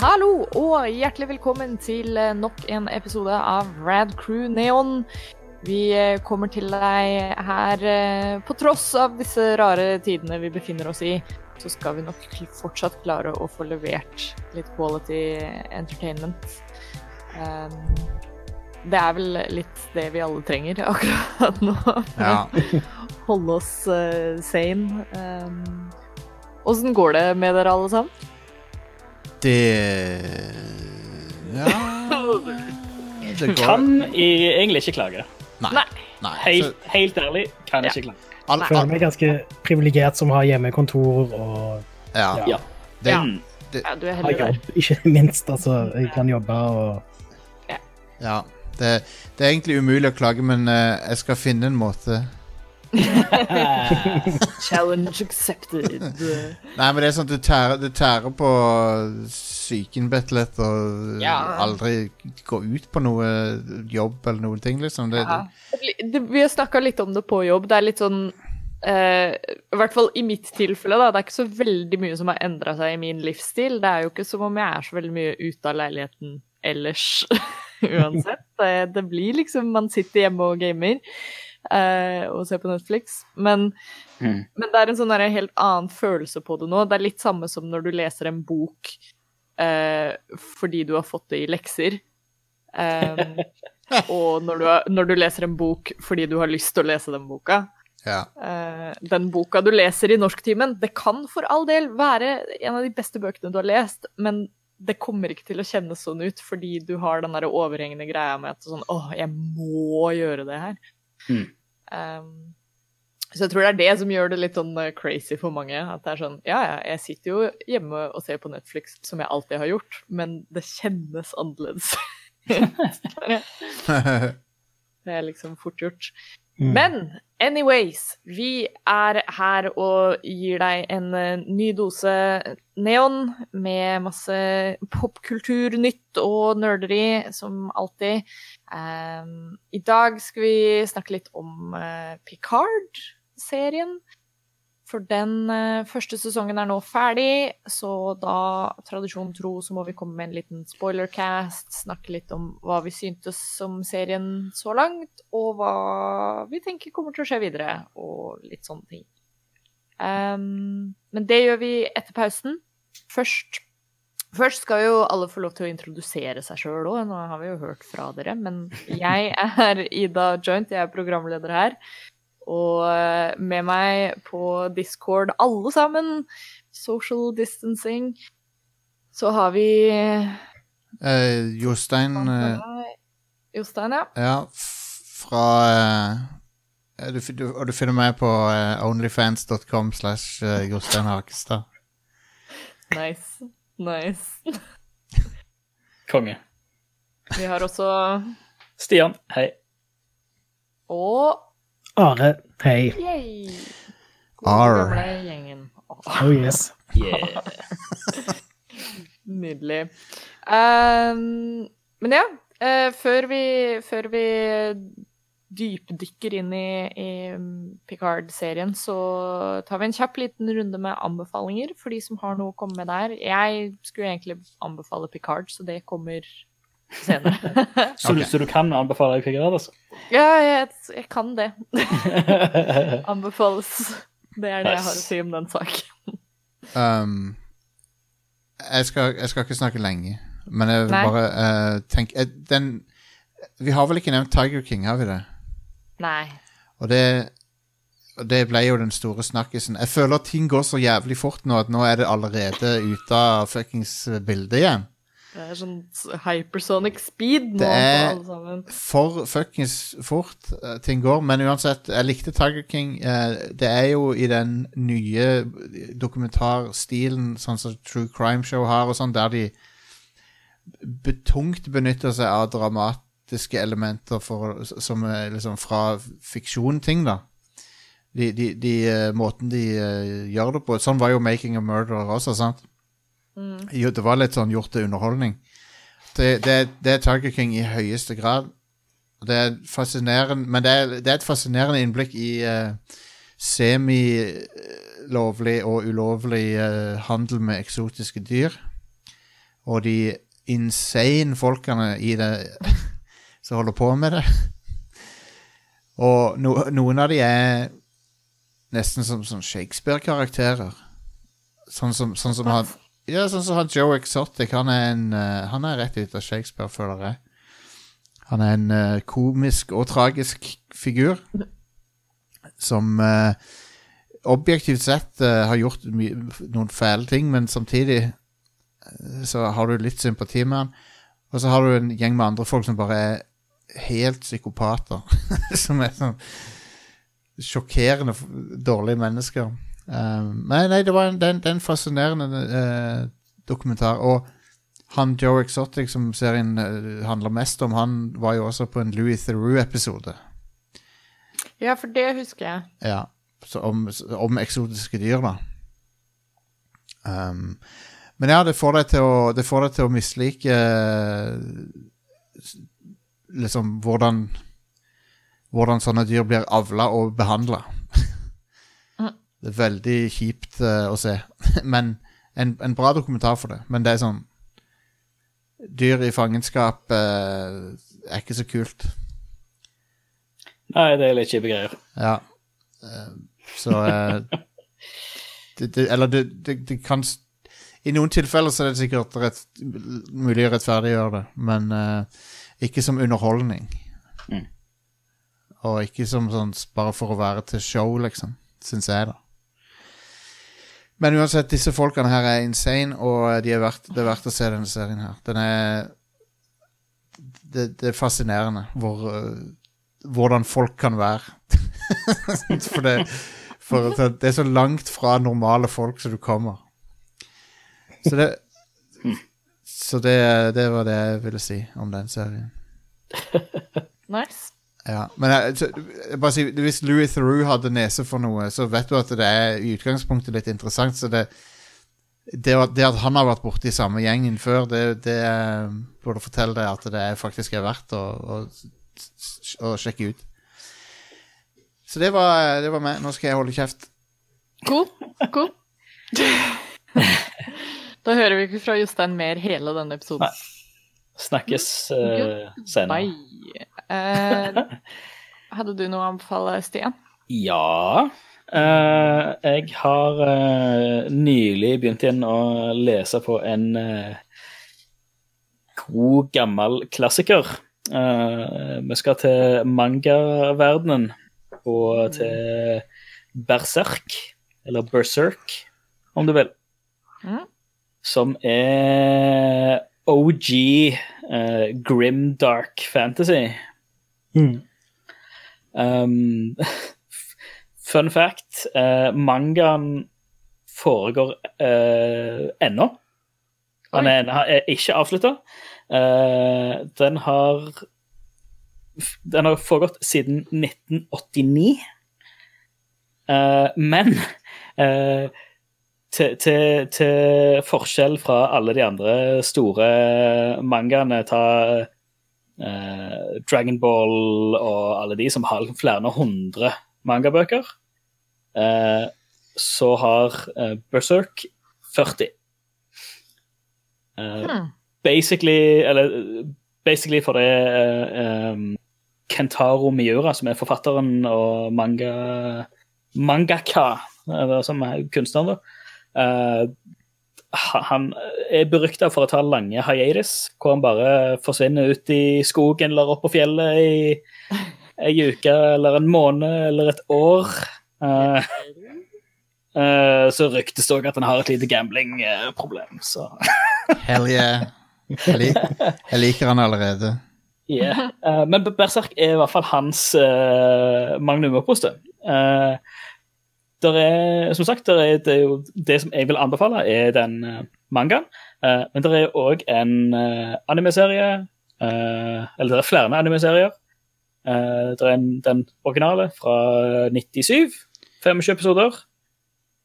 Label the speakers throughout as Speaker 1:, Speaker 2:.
Speaker 1: Hallo og hjertelig velkommen til eh, nok en episode av Rad Crew Neon. Vi eh, kommer til deg her eh, på tross av disse rare tidene vi befinner oss i. Så skal vi nok fortsatt klare å få levert litt quality entertainment. Um, det er vel litt det vi alle trenger akkurat nå.
Speaker 2: Ja.
Speaker 1: Holde oss sane. Um, Åssen går det med dere alle sammen?
Speaker 2: Det Ja Det går
Speaker 3: Kan jeg egentlig ikke klage.
Speaker 2: Nei.
Speaker 1: Nei.
Speaker 3: Helt, helt ærlig kan jeg
Speaker 1: Ja.
Speaker 3: ikke klage.
Speaker 2: all,
Speaker 4: føler meg ganske privilegert som har hjemmekontor og
Speaker 2: ja.
Speaker 3: Ja.
Speaker 2: Det,
Speaker 1: Ja.
Speaker 3: Mm.
Speaker 1: Ja, du er heldig der.
Speaker 4: ikke minst. Altså, jeg kan jobbe og
Speaker 2: ja. Det, det er egentlig umulig å klage, men eh, jeg skal finne en måte.
Speaker 1: Challenge accepted.
Speaker 2: Nei, men det er sånn at du tærer, du tærer på psykenbettelett og
Speaker 1: Ja.
Speaker 2: aldri går ut på noe jobb eller noen ting, liksom. Det,
Speaker 1: Ja. Det, vi har snakka litt om det på jobb. Det er litt sånn eh, I hvert fall i mitt tilfelle, da. Det er ikke så veldig mye som har endra seg i min livsstil. Det er jo ikke som om jeg er så veldig mye ute av leiligheten ellers uansett. Det, det blir liksom Man sitter hjemme og gamer og se på Netflix. Men,
Speaker 3: Mm.
Speaker 1: men det er en sånn der helt annen følelse på det nå. Det er litt samme som når du leser en bok eh, fordi du har fått det i lekser. Um, og når du, har, når du leser en bok fordi du har lyst til å lese den boka.
Speaker 2: ja.
Speaker 1: Uh, den boka du leser i norsktimen, det kan for all del være en av de beste bøkene du har lest, men det kommer ikke til å kjennes sånn ut fordi du har den der overhengende greia med at sånn åh, jeg må gjøre det her.
Speaker 3: Mm.
Speaker 1: Um, så jeg tror det er det som gjør det litt sånn eh, crazy for mange. At det er sånn Ja, ja, jeg sitter jo hjemme og ser på Netflix som jeg alltid har gjort, men det kjennes annerledes. det er liksom fort gjort.
Speaker 4: Mm.
Speaker 1: Men anyways, vi er her og gir deg en eh, ny dose neon med masse popkulturnytt og nerderi, som alltid. Um, I dag skal vi snakke litt om uh, Picard-serien. For den uh, første sesongen er nå ferdig, så da, tradisjon tro, så må vi komme med en liten spoilercast, snakke litt om hva vi syntes om serien så langt, og hva vi tenker kommer til å skje videre, og litt sånne ting. Um, men det gjør vi etter pausen. Først, først skal jo alle få lov til å introdusere seg sjøl òg, nå har vi jo hørt fra dere, men jeg er Ida Joint, jeg er programleder her. Og eh, med meg på Discord, alle sammen, social distancing, så har vi
Speaker 2: Eh, Jostein eh,
Speaker 1: Jostein, ja.
Speaker 2: Ja, fra eh, du, du, Og du finner meg på onlyfans.com slash Jostein Hakestad.
Speaker 1: Nice. Nice.
Speaker 3: Konge.
Speaker 1: Vi har også
Speaker 3: Stian, hei.
Speaker 1: Og
Speaker 4: Are, hei.
Speaker 1: Yay! Gamle gjengen.
Speaker 4: Oh yes.
Speaker 3: Yeah.
Speaker 1: Nydelig. Um, men ja, uh, før vi, før vi dypdykker inn i, i Picard-serien, så tar vi en kjapp liten runde med anbefalinger for de som har noe å komme med der. Jeg skulle egentlig anbefale Picard, så det kommer senere.
Speaker 3: Så, du, så du kan anbefale deg Picard, altså?
Speaker 1: ja, jeg, jeg kan det. Anbefales. Det er det jeg har å si om den saken.
Speaker 2: Um, jeg, skal, jeg skal ikke snakke lenge, men jeg vil
Speaker 1: Nei.
Speaker 2: bare uh, tenke eh, den, Vi har vel ikke nevnt Tiger King, har vi det?
Speaker 1: Nei.
Speaker 2: Og det, og det ble jo den store snakkisen. Jeg føler at ting går så jævlig fort nå at nå er det allerede ute av fuckings bildet igjen.
Speaker 1: Det er sånn hypersonic speed nå
Speaker 2: Det er-
Speaker 1: alle sammen.
Speaker 2: for fuckings fort uh, ting går. Men uansett, jeg likte Tiger King. Uh, det er jo i den nye dokumentarstilen, sånn som True Crime Show har, og sånn, der de betungt benytter seg av dramatiske elementer for, som er liksom fra fiksjon-ting, da. De, de, de, eh, måten de eh, gjør det på. Sånn var jo Making a Murderer også, sant? Jo, det var litt sånn gjort til underholdning. Det, det, det er Tiger King i høyeste grad. Det er fascinerende Men det er, det er et fascinerende innblikk i uh, semi-lovlig og ulovlig uh, handel med eksotiske dyr. og de insane folkene i det som holder på med det. Og no, noen av de er nesten som som Shakespeare-karakterer. Sånn som, sånn som han Ja, sånn som han Joe Exotic. Han er, en, eh, han er rett ut av Shakespeare, føler jeg. Han er en eh, komisk og tragisk figur som eh, objektivt sett har gjort noen fæle ting, men samtidig så har du litt sympati med han. Og så har du en gjeng med andre folk som bare er helt psykopater. som er sånn sjokkerende dårlige mennesker. Um, nei, nei, det var en, det er det er en fascinerende uh, dokumentar. Og han Joe Exotic, som serien uh, handler mest om, han var jo også på en Louis Theroux-episode.
Speaker 1: Ja, for det husker jeg.
Speaker 2: Ja, så om, om eksotiske dyr, da. Um, men ja, det får deg til å, det får deg til å mislike eh, s- Liksom hvordan Hvordan sånne dyr blir avla og behandla.
Speaker 1: Mhm.
Speaker 2: det er veldig kjipt uh, å se. Men en, en bra dokumentar for det. Men det er sånn Dyr i fangenskap uh, er ikke så kult.
Speaker 3: Nei, det er litt kjipe greier.
Speaker 2: Ja. Uh, Så det, det, Eller det, det, det kan I noen tilfeller så er det sikkert rett, mulig å rettferdiggjøre det, men eh, ikke som underholdning.
Speaker 3: Mm.
Speaker 2: Og ikke som sånn bare for å være til show, liksom. Syns jeg, da. Men uansett, disse folkene her er insane, og de er verdt, det er verdt å se denne serien her. Den er Det, det er fascinerende hvor eh, hvordan folk kan være. for det, for det er så langt fra normale folk som du kommer. Så det Så det, det var det jeg ville si om den serien.
Speaker 1: Nice.
Speaker 2: Ja, men jeg, så, jeg bare si, hvis Louis Theroux hadde nese for noe, så vet du at det er i utgangspunktet litt interessant. Så det, det, det at han har vært borti samme gjengen før, det, det eh, burde fortelle deg at det faktisk er verdt å, å, å sjekke ut. Så det var, det var meg. Nå skal jeg holde kjeft.
Speaker 1: Cool. Cool. da hører vi ikke fra Jostein mer hele denne episoden.
Speaker 3: Nei. Snakkes uh, senere.
Speaker 1: Eh, hadde du noe å anbefale, Stian?
Speaker 3: Ja. Uh, jeg har nylig begynt igjen å lese på en god, gammel klassiker. Vi skal til mangaverdenen og til Berserk, eller Berserk, om du vil.
Speaker 1: Mhm.
Speaker 3: Som er OG uh, grim dark fantasy.
Speaker 4: Mm.
Speaker 3: Um, fun fact, uh, mangaen foregår uh, ennå. Han er, er ikke avslutta. den har Den har foregått siden 1989. Uh, men eh, til, til, til forskjell fra alle de andre store mangaene, ta eh, Dragon Ball og alle de som har flere hundre mangabøker, eh, så har eh, Berserk 40. Eh,
Speaker 1: Hmm.
Speaker 3: Basically, eller basically for det eh, um, Kentaro Miura, som er forfatteren og manga mangaka, eller som er kunstneren, da. Ha- han er berykta for å ta lange hiatus, hvor han bare forsvinner ut i skogen eller opp på fjellet i ei uke eller en måned eller et år. Uh, uh, så ryktes det òg at han har et lite gamblingproblem, så
Speaker 2: Hell yeah. Jeg, lik, jeg liker han allerede.
Speaker 3: Yeah. Uh, men Berserk er i hvert fall hans uh, magnum opus. det. Eh, der er, som sagt, der er, det, er jo, det som jeg vil anbefale, er den uh, mangaen. Uh, men det er òg en uh, animeserie, uh, eller det er flere animeserier. Uh, det er en, den originale fra 97, 25 episoder.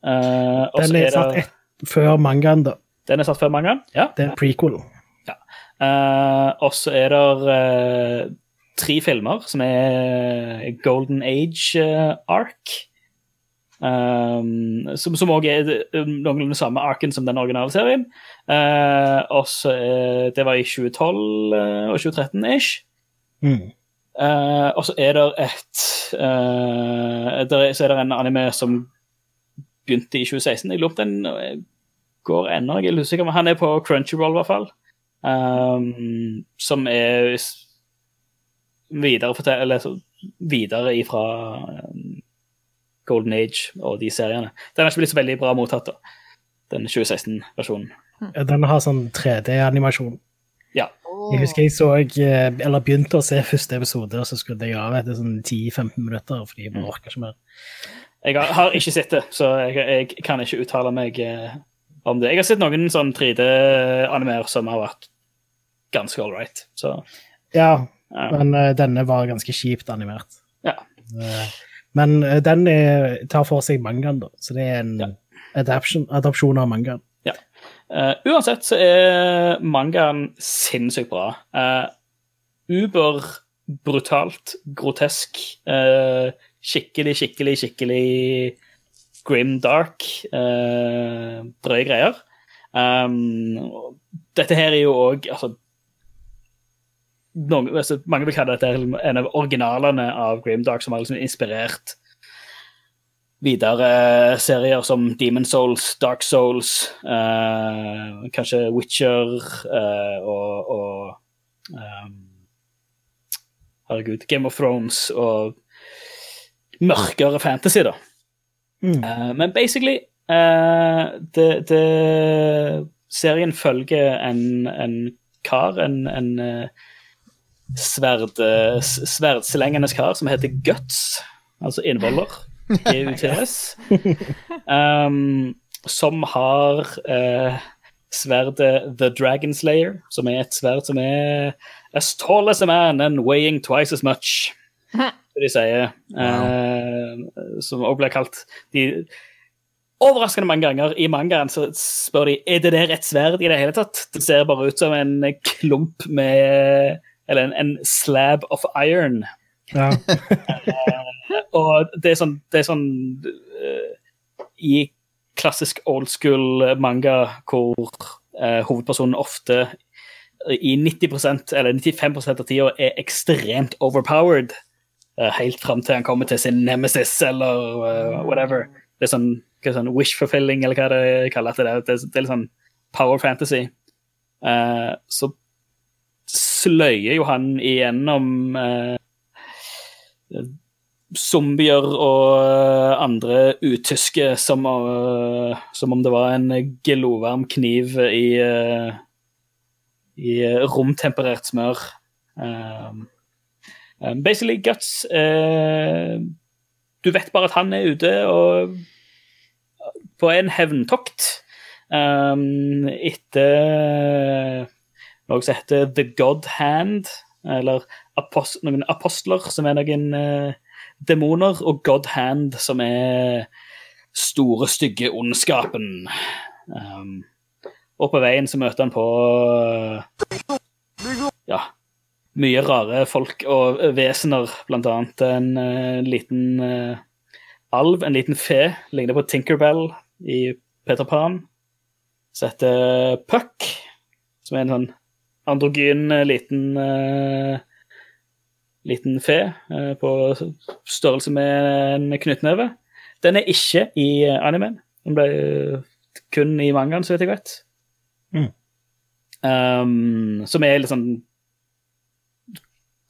Speaker 3: Eh,
Speaker 4: Den er
Speaker 3: er
Speaker 4: satt ett før mangaen, da.
Speaker 3: Den er satt før mangaen, ja.
Speaker 4: Det er en prequel.
Speaker 3: Eh, og så er det eh, tre filmer som er Golden Age eh, Ark. Um, som òg også er noenlunde samme arken som den originale serien. Uh, og så er- Det var i 2012 uh, og 2013-ish.
Speaker 4: Mm.
Speaker 3: Eh, og så er det et eh, der er, Så er det en anime som begynte i 2016. Jeg lurer på den eh, går ennå, jeg er usikker. Men han er på Crunchyroll, i hvert fall. Um, som er videre, eller, videre ifra um, Golden Age og de seriene. Den har ikke blitt så veldig bra mottatt, da. Den 2016-versjonen.
Speaker 4: Den har sånn 3D-animasjon.
Speaker 3: Ja.
Speaker 4: Jeg husker jeg så, eh, eller begynte å se første episode, og så skrudde jeg av etter sånn 10-15 minutter, fordi jeg bare orker ikke mer.
Speaker 3: Jeg har, har ikke sett det, så jeg, jeg kan ikke uttale meg eh, om det. Jeg har sett noen sånn 3D-animer som har vært ganske all right. Så
Speaker 4: Ja,
Speaker 3: ja.
Speaker 4: men uh, denne var ganske kjipt animert.
Speaker 3: Ja.
Speaker 4: Eh, men eh, den er, tar for seg mangaen, da, så det er en
Speaker 3: Ja.
Speaker 4: adaption, adopsjon av mangaen.
Speaker 3: Eh, uansett så er mangaen sinnssykt bra. Uh, uber brutalt, grotesk. uh, skikkelig, skikkelig, skikkelig grim dark. Uh, drøye greier. Um, dette her er jo òg altså, noen, altså, Mange vil kalle dette en av originalene av Grim Dark, som har liksom inspirert videre serier som Demon Souls, Dark Souls, eh, kanskje Witcher eh, og, og um, Herregud, Game of Thrones og mørkere fantasy, da.
Speaker 4: Mm.
Speaker 3: Eh, men basically eh, det, det, Serien følger en, en kar, en, en eh, sverd, eh, sverdslengende kar som heter Guts, altså innvoller. GUTS. Um, som har uh, sverdet The Dragon Slayer, som er et sverd som er as tall as a man and weighing twice as much. som de sier. Uh, som også blir kalt de, Overraskende mange ganger i mangaen så spør de er det der et sverd i det hele tatt. Det ser bare ut som en klump med Eller en, en slab of iron.
Speaker 4: Ja.
Speaker 3: Og det er sånn, det er sånn uh, I klassisk old school manga hvor uh, hovedpersonen ofte i 90% eller 95% av tida er ekstremt overpowered. Uh, helt fram til han kommer til sin nemesis eller eh, whatever. Det er sånn, er sånn wish fulfilling, eller hva det kaller det. Det, det er litt sånn power fantasy. Eh, så sløyer jo han igjennom eh, zombier og eh, andre utyske som, eh, som om det var en glovarm kniv i, eh, i romtemperert smør. Um, um, basically, Guts eh, Du vet bare at han er ute og på en hevntokt um, etter noe som heter The God Hand, eller apost noen apostler, som er noen eh, demoner, og God Hand, som er store, stygge ondskapen. Um, og på veien så møter han på eh, ja, mye rare folk og vesener, blant annet en uh, liten uh, alv, en liten fe, ligner på Tinkerbell i Peter Pan, som heter Puck, som er en sånn androgyn eh, liten eh, liten fe eh, på størrelse med en knyttneve. Den er ikke i animen. Den ble kun i mangaen, så vidt jeg vet.
Speaker 4: Mm.
Speaker 3: Um, som er litt sånn,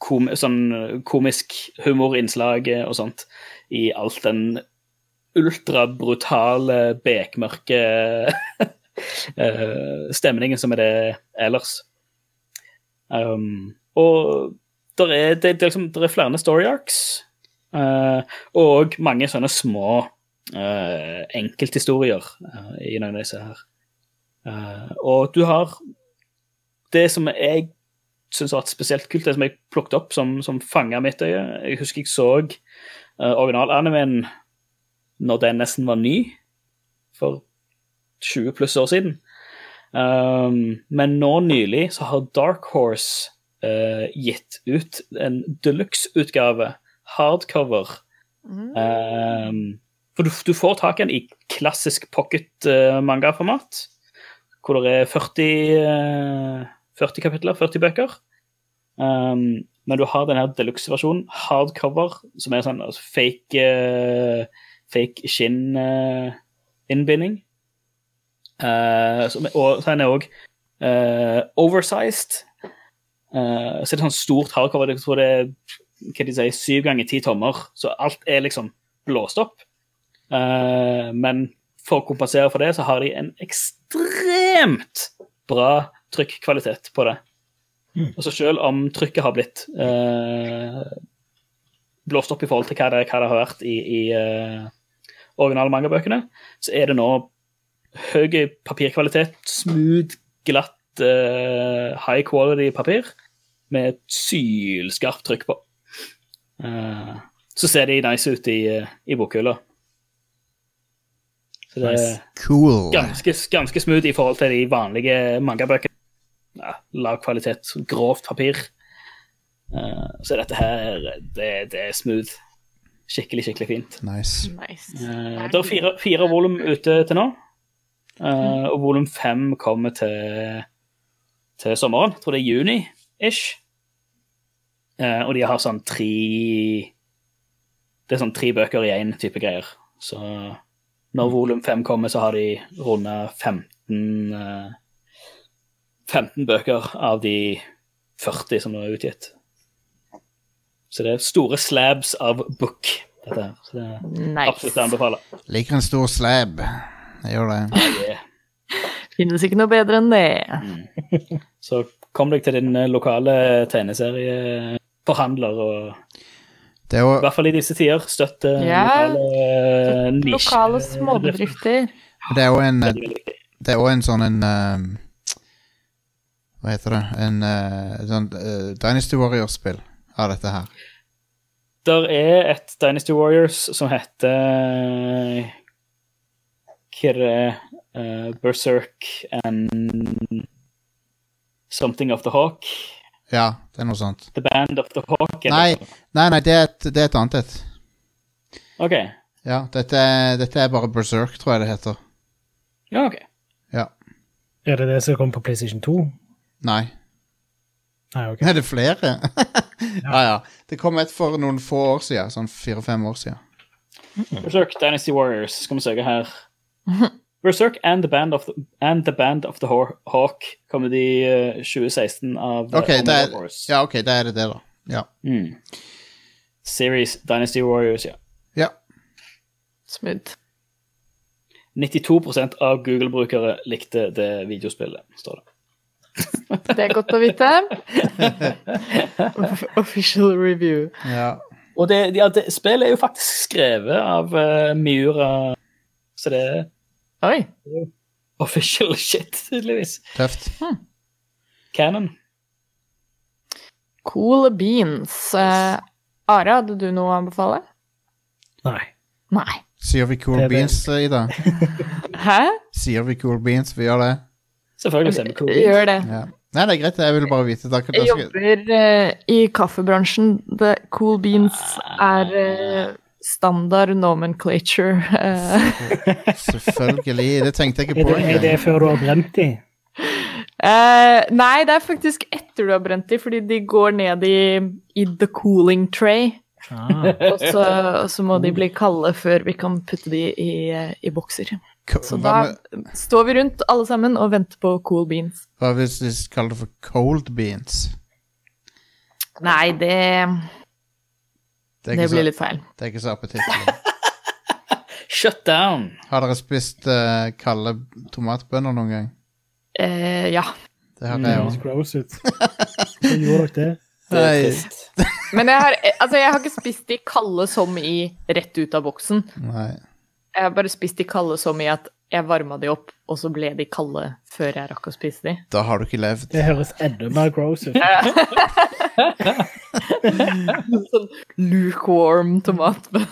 Speaker 3: kom, sånn komisk humorinnslag og sånt i alt den ultrabrutale, bekmørke stemningen som er det ellers. Um, og der er, det, det liksom, der er flere story arcs, uh, og mange sånne små uh, enkelthistorier uh, i noen av disse her. Og du har det som jeg syns var spesielt kult, det som jeg plukket opp som, som fanga mitt øye. Jeg husker jeg så uh, originalanimen når den nesten var ny, for 20 pluss år siden. Um, men nå nylig så har Dark Horse uh, gitt ut en deluxe-utgave, hardcover,
Speaker 1: Mm.
Speaker 3: um, For du, du får tak i den i klassisk pocket-mangaformat, manga-format, hvor det er 40, uh, 40 kapitler, 40 bøker. Um, men du har den her deluxe-versjonen, hardcover, som er sånn altså, fake, eh, fake skinn-innbinding. Eh, som- og så er den òg oversized. Uh, så er det sånn stort hardcover. Jeg tror det er hva de sier, syv ganger ti tommer, så alt er liksom blåst opp. Eh, men for å kompensere for det, så har de en ekstremt bra trykkvalitet på det. Og så selv om trykket har blitt eh, blåst opp i forhold til hva det, hva det har vært i, i eh, originale mangabøkene, så er det nå høy papirkvalitet, smooth, glatt, uh, high quality papir med et sylskarpt trykk på. Uh, så ser de nice ut i, eh, i bokhylla. Så det er
Speaker 2: Cool.
Speaker 3: ganske, ganske smooth i forhold til de vanlige mangabøkene. Ja, lav kvalitet, grovt papir. Uh, så dette her, det, det er smooth. Skikkelig, skikkelig fint.
Speaker 2: Nice.
Speaker 1: Nice.
Speaker 3: Uh, det er fire, fire volum ute til nå. Eh, og volum fem kommer til, til sommeren. Jeg tror det er juni-ish. Uh, og de har sånn tre Det er sånn tre bøker i én type greier. Så når volum fem kommer, så har de runda 15 uh, 15 bøker av de 40 som nå er utgitt. Så det er store slabs av book, dette her. Så det er absolutt å anbefale.
Speaker 2: Liker en stor slab. Jeg gjør det.
Speaker 3: Yeah.
Speaker 1: Finnes ikke noe bedre enn det.
Speaker 3: Så kom deg til din eh, lokale tegneserieforhandler, og
Speaker 2: Det er
Speaker 3: i hvert fall i disse tider, støtt eh,
Speaker 1: Ja.
Speaker 3: lokale nisjer.
Speaker 1: Lokale småbedrifter.
Speaker 2: det er jo en, det er en sånn en eh, Hva heter det? En eh, sånn eh, Dynasty Warriors-spill av dette her.
Speaker 3: Der er et Dynasty Warriors som heter Er? Eh, Berserk and Something of the Hawk.
Speaker 2: Ja, det er noe sånt.
Speaker 3: The Band of the Hawk. er
Speaker 2: Nei, nei, nei det, er et, det er et annet et.
Speaker 3: OK.
Speaker 2: Ja, dette er, dette er bare Berserk, tror jeg det heter.
Speaker 3: Ja, ok.
Speaker 2: Ja.
Speaker 4: Er det det som kommer på PlayStation 2?
Speaker 2: Nei.
Speaker 4: Nei, ok.
Speaker 2: Er det flere? ja, ja. Det kom et for noen få år siden. Sånn fire-fem år siden.
Speaker 3: Berserk Dynasty Warriors. Skal vi søke her. Berserk and the Band of the, and the, band of the Hawk kommer eh, 2016 av okay,
Speaker 2: Ok, det
Speaker 3: Omega
Speaker 2: er,
Speaker 3: Wars.
Speaker 2: ja, ok, da er det det, da. Ja.
Speaker 3: Mm. Series Dynasty Warriors, ja.
Speaker 2: ja.
Speaker 1: Smooth.
Speaker 3: 92% av Google-brukere likte det videospillet, står det.
Speaker 1: Det er godt å vite. Official review.
Speaker 2: ja.
Speaker 3: Og det, ja, det, spillet er jo faktisk skrevet av uh, Miura, så det
Speaker 1: Oi.
Speaker 3: official shit, tydeligvis.
Speaker 2: Tøft.
Speaker 3: Canon.
Speaker 1: Cool beans. Uh, Are, hadde du noe å anbefale?
Speaker 4: Nei.
Speaker 1: Nei.
Speaker 2: Sier vi cool
Speaker 4: Det det.
Speaker 2: beans, eh, Ida?
Speaker 1: Hæ?
Speaker 2: Sier vi cool beans? Vi gjør det?
Speaker 3: Selvfølgelig vi cool.
Speaker 1: Gjør det.
Speaker 2: Ja. Nei, det er greit. Jeg vil bare vite. Da
Speaker 1: Jeg jobber uh, i kaffebransjen. The cool beans er eh, standard nomenclature. eh.
Speaker 2: selvfølgelig. Det tenkte jeg ikke
Speaker 4: Er
Speaker 2: på
Speaker 4: det, er det før du har brent de?
Speaker 1: Uh, nei, det er faktisk etter du har brent de, fordi de går ned i, i the cooling tray.
Speaker 4: Ah,
Speaker 1: Og så, og så må de bli kalde før vi kan putte de i, eh, i bokser. Så da står vi rundt alle sammen og venter på cool beans.
Speaker 2: hva hvis de kaller det for cold beans?
Speaker 1: Nei, det,
Speaker 2: Det
Speaker 1: det blir
Speaker 2: så,
Speaker 1: litt feil.
Speaker 2: det er ikke så appetittlig.
Speaker 3: Shut down.
Speaker 2: Har dere spist uh, kalde tomatbønner noen gang?
Speaker 1: Eh, ja.
Speaker 2: Det har
Speaker 3: Mm.
Speaker 2: jeg òg.
Speaker 4: gross ut. Hvordan gjorde dere det?
Speaker 3: Det er.
Speaker 1: Men jeg har, altså, jeg har ikke spist de kalde som i rett ut av boksen.
Speaker 2: Nei.
Speaker 1: Jeg har bare spist de kalde så mye at jeg varma de opp, og så ble de kalde før jeg rakk å spise de.
Speaker 2: Da har du ikke levd.
Speaker 4: Det høres enda mer gross ut.
Speaker 1: Sånn lukewarm tomatbønn.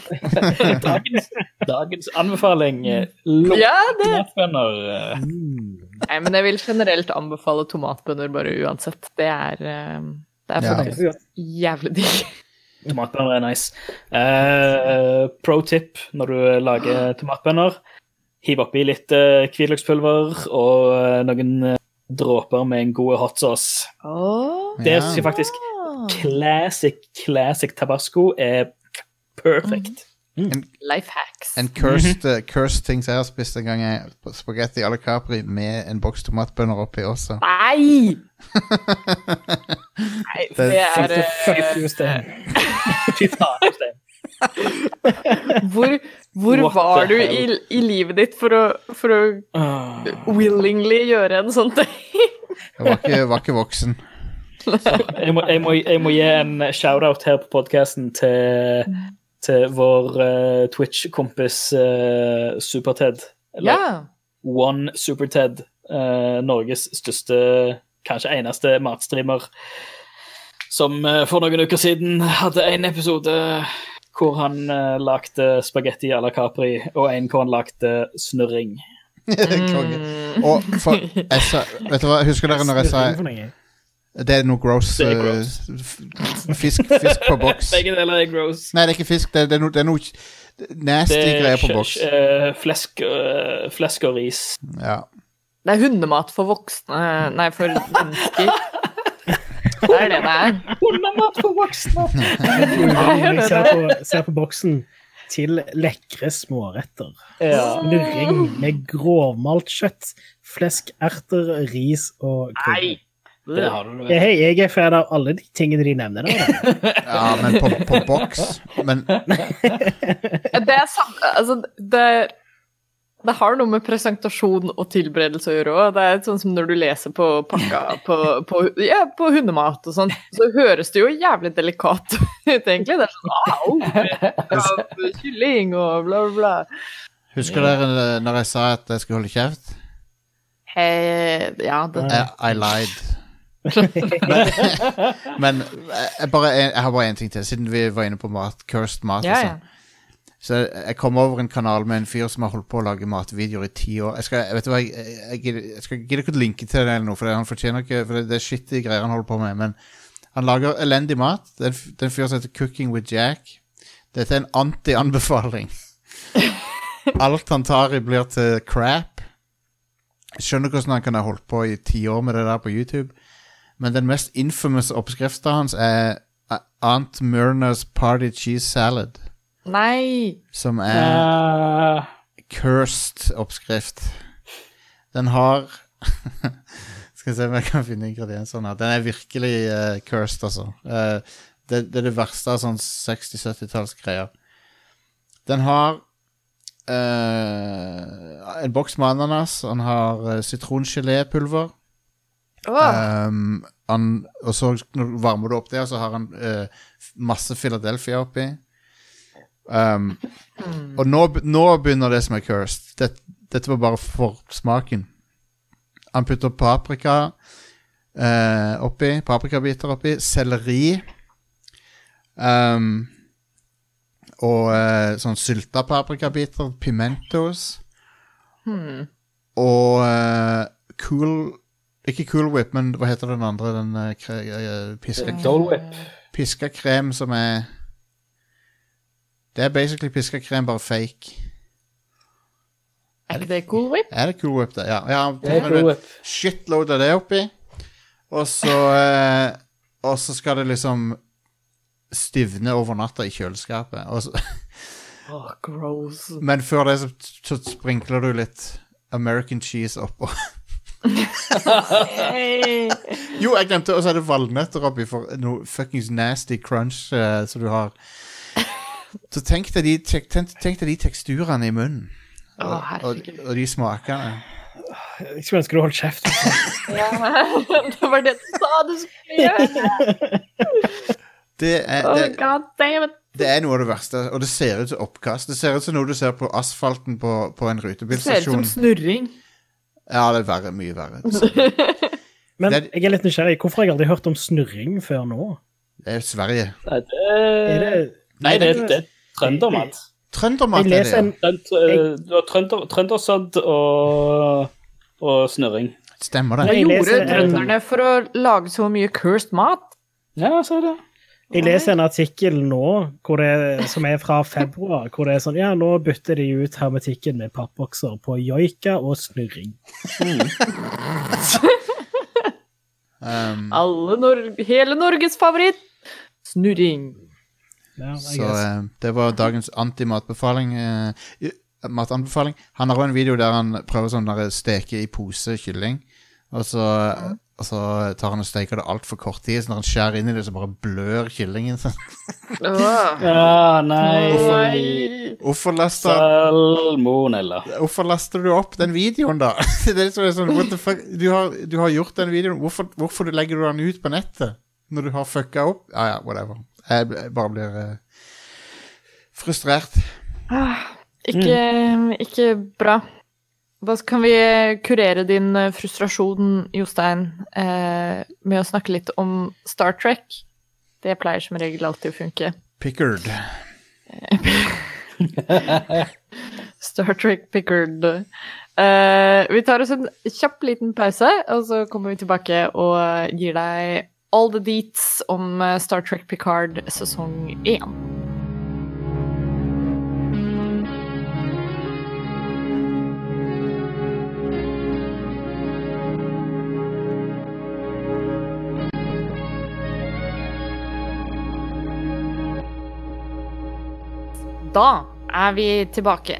Speaker 3: Dagens, dagens anbefaling eh, lukk
Speaker 1: Ja, det
Speaker 3: tomatbønner. eh.
Speaker 1: Nei, men jeg vil generelt anbefale tomatbønner bare uansett. Det er, eh, det er
Speaker 2: Ja.
Speaker 1: faktisk jævlig digg.
Speaker 3: Tomatbønner er nice. Uh, pro tip når du lager tomatbønner. Hiv oppi litt uh, hvitløkspulver og uh, noen uh, dråper med en god hot sauce.
Speaker 1: Åh.
Speaker 3: Det
Speaker 2: Ja.
Speaker 3: synes jeg faktisk classic, classic tabasco er perfect.
Speaker 1: Life hacks.
Speaker 2: En cursed, eh, cursed ting som jeg har spist en gang, er spagetti à la Capri med en boks tomatbønner oppi også.
Speaker 1: Nei! Nei, det er
Speaker 4: Fuck
Speaker 1: eh,
Speaker 4: you.
Speaker 3: Fy faen.
Speaker 1: Hvor, hvor var du i, i livet ditt for å, for å
Speaker 3: Ah.
Speaker 1: willingly gjøre en sånn ting?
Speaker 2: Jeg var ikke, var ikke voksen.
Speaker 3: Jeg må, jeg, må, jeg må gi en shout-out her på podkasten til, til vår uh, Twitch-kompis uh, Super-Ted. Eller
Speaker 1: Ja.
Speaker 3: One Super-Ted. Uh, Norges største, kanskje eneste matstreamer. Som for noen uker siden hadde en episode hvor han uh, lagde spagetti à la Capri, og en hvor han lagde snurring.
Speaker 2: Konge. Og for, jeg sa, vet du hva, husker dere når jeg sa. Det er noe gross,
Speaker 3: Det er
Speaker 2: eh,
Speaker 3: gross.
Speaker 2: fisk, fisk på boks.
Speaker 3: Begge deler er gross.
Speaker 2: Nei, det er ikke fisk. Det, det er noe, det er noe nasty
Speaker 3: Det er
Speaker 2: greier på boks.
Speaker 3: Uh, flesk, uh, flesk og ris.
Speaker 2: Ja.
Speaker 1: Det er hundemat for voksne Nei, for mennesker. Det er det det er.
Speaker 3: Hundemat for voksne!
Speaker 4: Jeg ser på, ser på boksen til lekre småretter.
Speaker 3: Ja.
Speaker 4: Snurring med grovmalt kjøtt, flesk, erter, ris og krydder.
Speaker 3: Det har du,
Speaker 4: jeg er fan av alle de tingene de nevner da.
Speaker 2: ja, men på, på boks. Men
Speaker 1: Det er sant. Altså, det, det har noe med presentasjon og tilberedelse å gjøre òg. Det er sånn som når du leser på pakka på, på, ja, på hundemat og sånn, så høres det jo jævlig delikat ut, egentlig. Det er sånn au, av kylling og bla, bla,
Speaker 2: husker dere eh, når jeg sa at jeg skulle holde kjeft?
Speaker 1: Hey, ja, det
Speaker 2: I, I lied. Men jeg, jeg, bare, jeg har bare én ting til, siden vi var inne på mat. Cursed mat.
Speaker 1: Ja, ja.
Speaker 2: sånn. Så jeg kom over en kanal med en fyr som har holdt på å lage matvideoer i ti år. Jeg, skal, jeg vet du hva, jeg, jeg, jeg, skal gidder ikke å linke til det eller noe, for han fortjener ikke For det, det er skittige greier han holder på med. Men han lager elendig mat. Det er en fyr som heter Cooking with Jack. Dette er en anti-anbefaling. Alt han tar i, blir til crap. Jeg skjønner hvordan han kan ha holdt på i ti år med det der på YouTube. Men den mest infamous oppskrifta hans er Aunt Myrna's Party Cheese Salad.
Speaker 1: Nei!
Speaker 2: Som er
Speaker 3: uh.
Speaker 2: cursed oppskrift. Den har Skal vi se om jeg kan finne ingrediensene. Den er virkelig uh, cursed, altså. Uh, det, det er det verste av sånn 60-70-tallsgreier. Den har eh, en boks med ananas. Den har uh, sitrongelépulver.
Speaker 1: Åh,
Speaker 2: Um, han, og så når du varmer du opp det, så har han eh, masse Philadelphia oppi. Um, Og nå, nå begynner det som er cursed. Det, dette var bare for smaken. Han putter paprika eh, oppi, paprikabiter oppi, selleri um, Og eh, sånn sylta paprikabiter, pimentos.
Speaker 1: hmm.
Speaker 2: Og eh, cool Ikke Cool Whip, men hva heter den andre? Den eh, piska, krem som er Det er basically piska krem, bare fake.
Speaker 1: Er ikke det cool whip?
Speaker 2: Er det Cool Whip, det? Ja. ja
Speaker 3: Det er
Speaker 2: cool
Speaker 3: Whip.
Speaker 2: shitload av det oppi. Og så eh, Og så skal det liksom stivne over natta i kjøleskapet. Og så,
Speaker 1: Åh, gross.
Speaker 2: men før det så, så sprinkler du litt American cheese oppå.
Speaker 1: Hey.
Speaker 2: Jo, jeg glemte, og så er det valnøtter oppi for noe fuckings nasty crunch uh, som du har. Så tenk deg de, tek, tenk, tenk deg de teksturene i munnen.
Speaker 1: Å,
Speaker 2: Og, og, og de smakene.
Speaker 4: Jeg skulle ønske du holdt kjeft.
Speaker 1: Ja, det var det du sa du skulle gjøre.
Speaker 2: Det er,
Speaker 1: Oh,
Speaker 2: det,
Speaker 1: God damn it.
Speaker 2: det er noe av det verste, og det ser ut som oppkast. Det ser ut som noe du ser på asfalten på, på en
Speaker 1: Det ser ut som snurring.
Speaker 2: Ja, det er verre, mye verre.
Speaker 4: Men
Speaker 2: Det er-
Speaker 4: jeg er litt nysgjerrig. Hvorfor har jeg aldri hørt om snurring før nå?
Speaker 2: Det er Sverige.
Speaker 3: Nei, det,
Speaker 4: Er det,
Speaker 3: nei, det, det er trøndermat.
Speaker 2: Trøndermat er det, ja.
Speaker 4: en
Speaker 3: Du har trønder, trøndersodd og, og snurring.
Speaker 2: Stemmer det.
Speaker 4: Hva
Speaker 1: gjorde trønderne for å lage så mye cursed mat?
Speaker 3: Ja, så er det.
Speaker 4: Jeg leser en artikkel nå hvor det, som er fra februar, hvor det er sånn Ja, nå bytter de ut hermetikken med pappbokser på joika og snurring.
Speaker 2: Um,
Speaker 1: Alle Nor hele Norges favoritt! Snurring.
Speaker 4: Ja,
Speaker 2: så eh, det var dagens anti-matbefaling. eh, matanbefaling. Han har også en video der han prøver sånn steke i pose kylling. Og så, og så tar han og steker det altfor kort tid, så når han skjærer inn i det, så bare blør kyllingen. sånn.
Speaker 3: Ja, nei.
Speaker 2: Hvorfor laster,
Speaker 3: Salmonella.
Speaker 2: hvorfor laster du opp den videoen, da? det er sånn, what the fuck? Du har, du har gjort den videoen. Hvorfor, hvorfor legger du den ut på nettet? Når du har fucka opp? Ja, ja, whatever. Jeg bare blir eh, frustrert.
Speaker 1: Ikke, ikke bra. Da kan vi kurere din eh, frustrasjon, Jostein, eh, med å snakke litt om Star Trek. Det pleier som regel alltid å funke.
Speaker 2: Pickard.
Speaker 1: Star Trek Pickard. Eh, vi tar oss en kjapp liten pause, og så kommer vi tilbake og gir deg all the deets om eh, Star Trek Picard sesong én. Da er vi tilbake.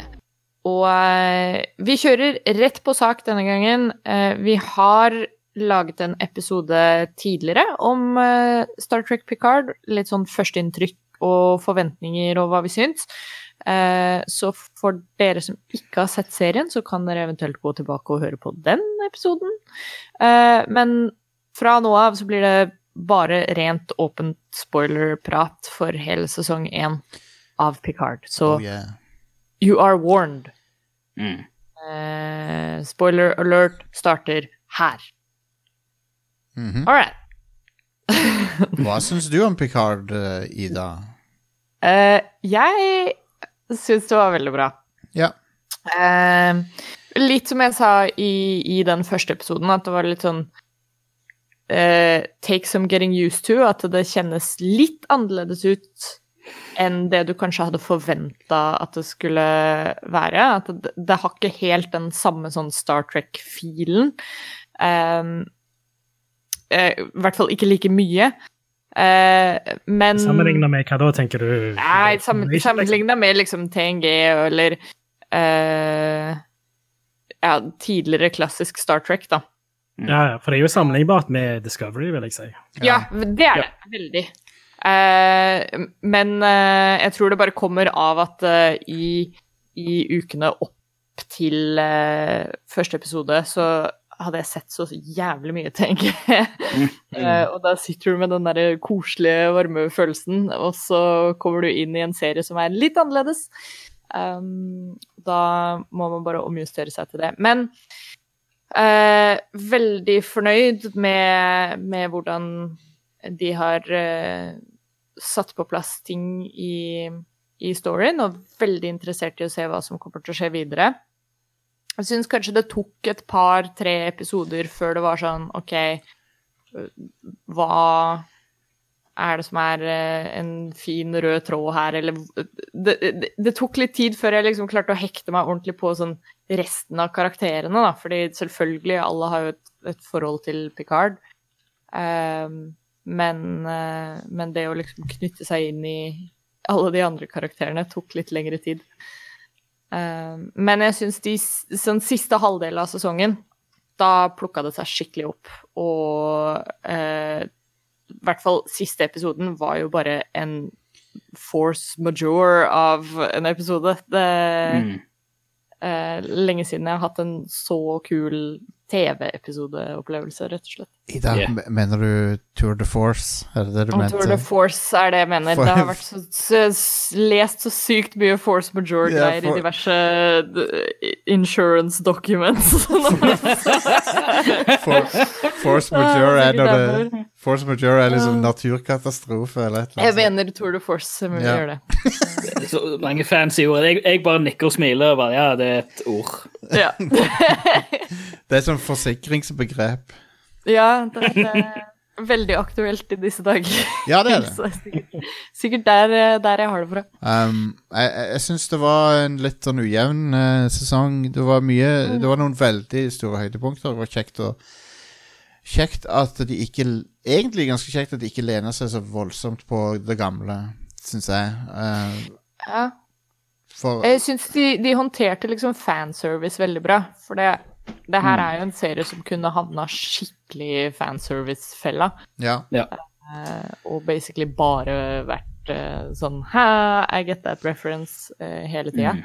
Speaker 1: Og eh, vi kjører rett på sak denne gangen. Eh, vi har laget en episode tidligere om eh, Star Trek Picard. Litt sånn førsteinntrykk og forventninger og hva vi syns. Så for dere som ikke har sett serien, så kan dere eventuelt gå tilbake og høre på den episoden. Men fra nå av så blir det bare rent åpent spoiler-prat for hele sesong én av Picard. Så
Speaker 2: Oh, yeah.
Speaker 1: you are warned.
Speaker 3: Mm.
Speaker 1: Uh, spoiler alert starter her.
Speaker 2: Mhm.
Speaker 1: All right.
Speaker 2: Hva syns du om Picard, eh, Ida?
Speaker 1: Uh, jeg syns det var veldig bra.
Speaker 2: Ja.
Speaker 1: Uh, litt som jeg sa i, i den første episoden, at det var litt sånn uh, Take some getting used to. At det kjennes litt annerledes ut enn det du kanskje hadde forventa at det skulle være. At det, det har ikke helt den samme sånn Star Trek-filen. Um, uh, I hvert fall ikke like mye. Uh, men
Speaker 4: Sammenligna med hva da, tenker du?
Speaker 1: Nei, sammen, sammenligna med liksom TNG eller uh, ja, tidligere klassisk Star Trek, da.
Speaker 4: Ja, ja, for det er jo sammenlignbart med Discovery, vil jeg si.
Speaker 1: Ja, det er det. Veldig. Eh, men eh, jeg tror det bare kommer av at eh, i, i ukene opp til første episode så hadde jeg sett så jævlig mye TNG. Eh, og da sitter du med den der koselige, varme følelsen, og så kommer du inn i en serie som er litt annerledes. Um, da må man bare omjustere seg til det. Men uh, veldig fornøyd med, med hvordan de har eh, satt på plass ting i, i storyen, og veldig interessert i å se hva som kommer til å skje videre. Jeg syns kanskje det tok et par-tre episoder før det var sånn OK, hva er det som er eh, en fin rød tråd her, eller det, det, det tok litt tid før jeg liksom klarte å hekte meg ordentlig på sånn resten av karakterene, da, fordi selvfølgelig, alle har jo et, et forhold til Picard. Ehm, men, eh, men det å liksom knytte seg inn i alle de andre karakterene tok litt lengre tid. Ehm, men jeg syns de sånn siste halvdel av sesongen, da plukka det seg skikkelig opp. Og eh, i hvert fall siste episoden var jo bare en force majeure av en episode. Det
Speaker 3: Mm.
Speaker 1: eh, lenge siden jeg har hatt en så kul TV-episodeopplevelse, rett og slett.
Speaker 2: Ida,
Speaker 3: Yeah.
Speaker 2: mener du Tour de Force? Er det det du mente?
Speaker 1: Tour de Force er det jeg mener.
Speaker 2: For-
Speaker 1: Det har vært så, så, lest så sykt mye force majeure-greier
Speaker 2: yeah, for-
Speaker 1: i diverse insurance documents.
Speaker 2: For, force majeure
Speaker 1: Ah,
Speaker 2: er når det Force majeure er liksom naturkatastrofe eller et eller
Speaker 1: jeg
Speaker 2: annet.
Speaker 1: mener Tour de Force må
Speaker 2: Ja.
Speaker 1: gjøre det.
Speaker 3: Så mange fancy ord. Jeg, jeg bare nikker og smiler og bare Ja, det er et ord.
Speaker 1: Ja,
Speaker 2: Det er et sånt forsikringsbegrep.
Speaker 1: Ja det, er veldig aktuelt i disse dager.
Speaker 2: Ja, det er det.
Speaker 1: Sikkert, sikkert der, der jeg har det fra.
Speaker 2: Um, jeg jeg, syns det var en litt sånn ujevn uh, sesong. Det var mye Det var noen veldig store høydepunkter. Det var kjekt å Kjekt at de ikke Egentlig ganske kjekt at de ikke lener seg så voldsomt på det gamle, syns jeg. Uh,
Speaker 1: Ja.
Speaker 2: for
Speaker 1: Jeg syns de, de håndterte liksom fanservice veldig bra. For det, det her
Speaker 2: Mm.
Speaker 1: er jo en serie som kunne havna skikkelig i fanservice-fella.
Speaker 2: Ja.
Speaker 1: eh, og basically bare vært uh, sånn Hæ, I get that reference uh, hele tida.
Speaker 3: Mm.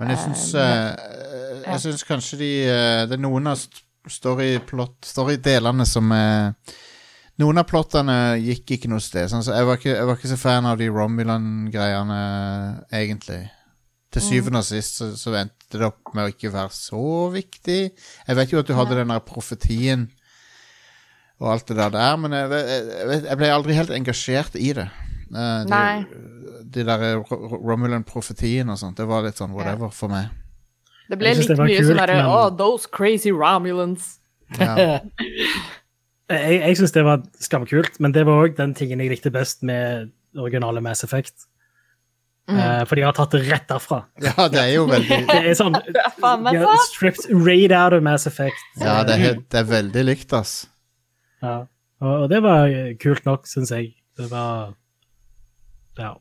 Speaker 2: Men jeg syns eh, Jeg syns kanskje de Det er noen av st- storyplot Storydelene som er Noen av plottene gikk ikke noe sted. Sånn, så jeg, var ikke, jeg var ikke så fan av de Romulan-greiene, egentlig. Til syvende og sist så, så endte det opp med å ikke være så viktig. Jeg vet jo at du hadde den der profetien og alt det der der, men jeg, jeg, jeg ble aldri helt engasjert i det. Uh, de,
Speaker 1: Nei.
Speaker 2: de der Romulan-profetien og sånt, det var litt sånn whatever for meg.
Speaker 1: Det ble litt
Speaker 4: det
Speaker 1: mye
Speaker 4: kult,
Speaker 1: sånn derre
Speaker 4: men-
Speaker 1: Oh, those crazy Romulans.
Speaker 2: Ja.
Speaker 4: Jeg, jeg syns det var skamkult, men det var òg den tingen jeg likte best med originale Mass Effect. Eh, for de har tatt det rett derfra.
Speaker 2: ja, det er jo veldig
Speaker 4: Det er sånn de har stripped right out of Mass Effect.
Speaker 2: Ja, det er, det er veldig likt, ass.
Speaker 4: Ja. Og, det var kult nok, syns jeg. Det var Ja.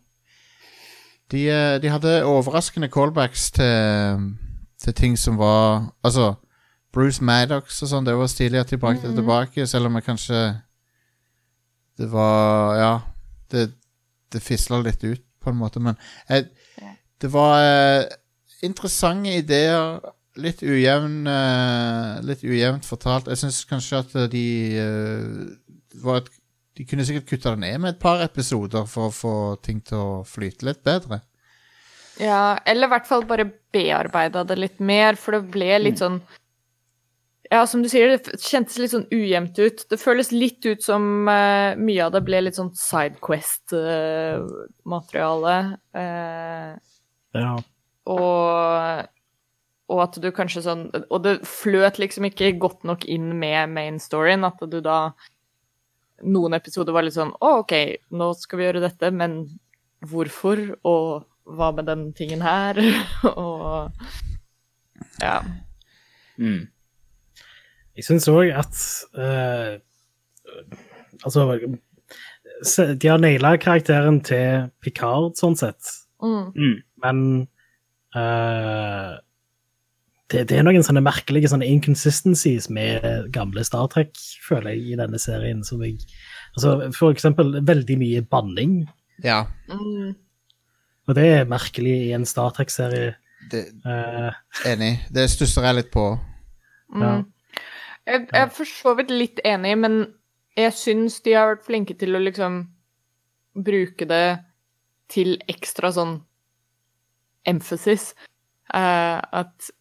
Speaker 2: De, eh, de hadde overraskende callbacks til, til ting som var Altså, Bruce Maddox og sånn, det var stilig at de brakte det tilbake, selv om jeg kanskje Det var Ja. Det, det fisla litt ut, på en måte, men jeg, Det var eh, interessante ideer. Litt ujevn uh, Litt ujevnt fortalt. Jeg syns kanskje at de uh, var et, De kunne sikkert kutta det ned med et par episoder for å få ting til å flyte litt bedre.
Speaker 1: Ja, eller i hvert fall bare bearbeida det litt mer, for det ble litt sånn Ja, som du sier, det kjentes litt sånn ujevnt ut. Det føles litt ut som uh, mye av det ble litt sånn Sidequest-materiale. eh,
Speaker 4: ja.
Speaker 1: og, og at du kanskje sånn Og det fløt liksom ikke godt nok inn med main storyen, at du da Noen episoder var litt sånn Å, OK, nå skal vi gjøre dette, men hvorfor? Og hva med den tingen her? og Ja.
Speaker 3: Mm.
Speaker 4: Jeg syns òg at uh, Altså De har naila karakteren til Picard, sånn sett.
Speaker 1: Mm.
Speaker 3: Mm.
Speaker 4: Men eh, det, det er noen sånne merkelige sånne inconsistencies med gamle Star Trek, føler jeg, i denne serien. Som jeg, altså, for eksempel veldig mye banning.
Speaker 2: Ja.
Speaker 1: Mm.
Speaker 4: Og det er merkelig i en Star Trek-serie.
Speaker 2: Det,
Speaker 4: Eh,
Speaker 2: enig. Det stusser jeg litt på.
Speaker 1: Mm.
Speaker 4: ja.
Speaker 1: Jeg, jeg er for så vidt litt enig, men jeg syns de har vært flinke til å liksom bruke det til ekstra sånn emphasis. Uh, at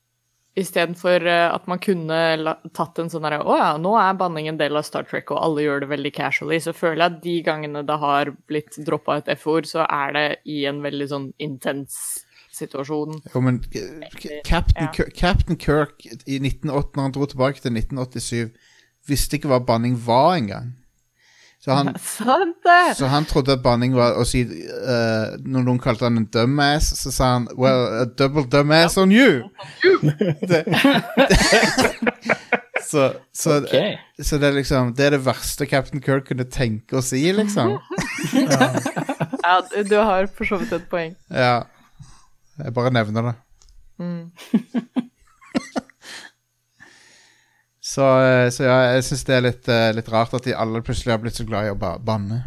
Speaker 1: istedenfor uh, at man kunne tatt en sånn herre Å ja, nå er banning en del av Star Trek, og alle gjør det veldig casually, så føler jeg at de gangene det har blitt droppa et F-ord, så er det i en veldig sånn intens situasjon.
Speaker 2: Jo, men Captain,
Speaker 1: Ja.
Speaker 2: Captain Kirk i 1980, når han dro tilbake til 1987, visste ikke hva banning var engang. Så han, så han trodde at banning var å si uh, Når noen kalte han en dumbass, så sa han Well, a double dumbass on you! det, så, så,
Speaker 3: Ok.
Speaker 2: så det er liksom Det er det verste Captain Kirk kunne tenke å si, liksom.
Speaker 1: Ja, du- du har for så vidt et poeng.
Speaker 2: Ja. Jeg bare nevner det.
Speaker 1: Mm.
Speaker 2: Så, eh, så ja, jeg syns det er litt, eh, litt rart at de alle plutselig har blitt så glad i å ba banne.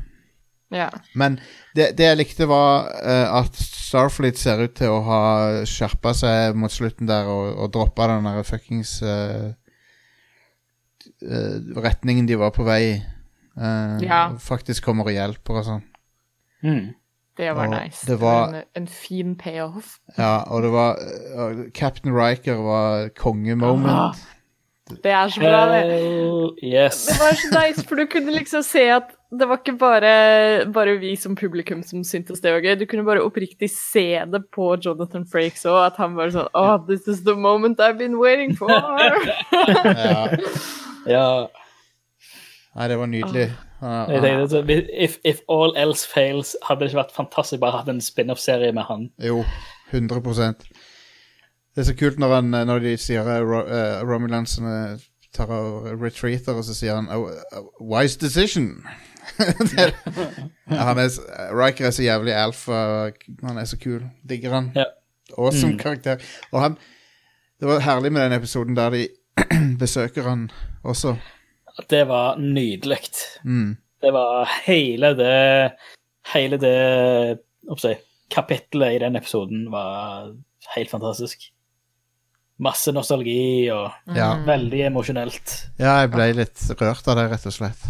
Speaker 1: Ja.
Speaker 2: Men det, det jeg likte, var eh, at Starfleet ser ut til å ha skjerpa seg mot slutten der og, og droppa den der fuckings uh, uh, retningen de var på vei i. Eh,
Speaker 1: Ja.
Speaker 2: Faktisk kommer og hjelper og sånn.
Speaker 3: Mm.
Speaker 1: Det var
Speaker 2: Og
Speaker 1: nice.
Speaker 2: det var-
Speaker 1: en, en fin payoff.
Speaker 2: Ja, og det var Captain Riker var kongemoment.
Speaker 1: Det er så bra, det.
Speaker 3: Hell yes.
Speaker 1: Det var så nice, for du kunne liksom se at det var ikke bare, bare vi som publikum som syntes det var gøy. Du kunne bare oppriktig se det på Jonathan Frakes òg, at han bare sånn Oh, this is the moment I've been waiting for.
Speaker 2: Ja.
Speaker 3: Ja.
Speaker 2: Nei, det var nydelig.
Speaker 3: Jeg
Speaker 2: han-
Speaker 3: tenkte, if, if all else fails, hadde det ikke vært fantastisk bare hatt en spin-off-serie med han.
Speaker 2: Jo, 100 Det er så kult når, han, når de sier uh, Ro, uh, Romulansene tar og retreater, og så sier han oh, uh, Wise decision. det, han er, Riker er så jævlig alfa. Han er så kul. Digger han.
Speaker 3: Ja.
Speaker 2: Awesome
Speaker 3: Mm.
Speaker 2: karakter. Og han Det var herlig med den episoden der de besøker han også.
Speaker 3: Det var nydelig.
Speaker 2: Mm.
Speaker 3: Det var hele det Hele det oppsi, kapittelet i den episoden var helt fantastisk. Masse nostalgi og
Speaker 2: Ja.
Speaker 3: veldig emosjonelt.
Speaker 2: ja, jeg ble litt rørt av det, rett og slett.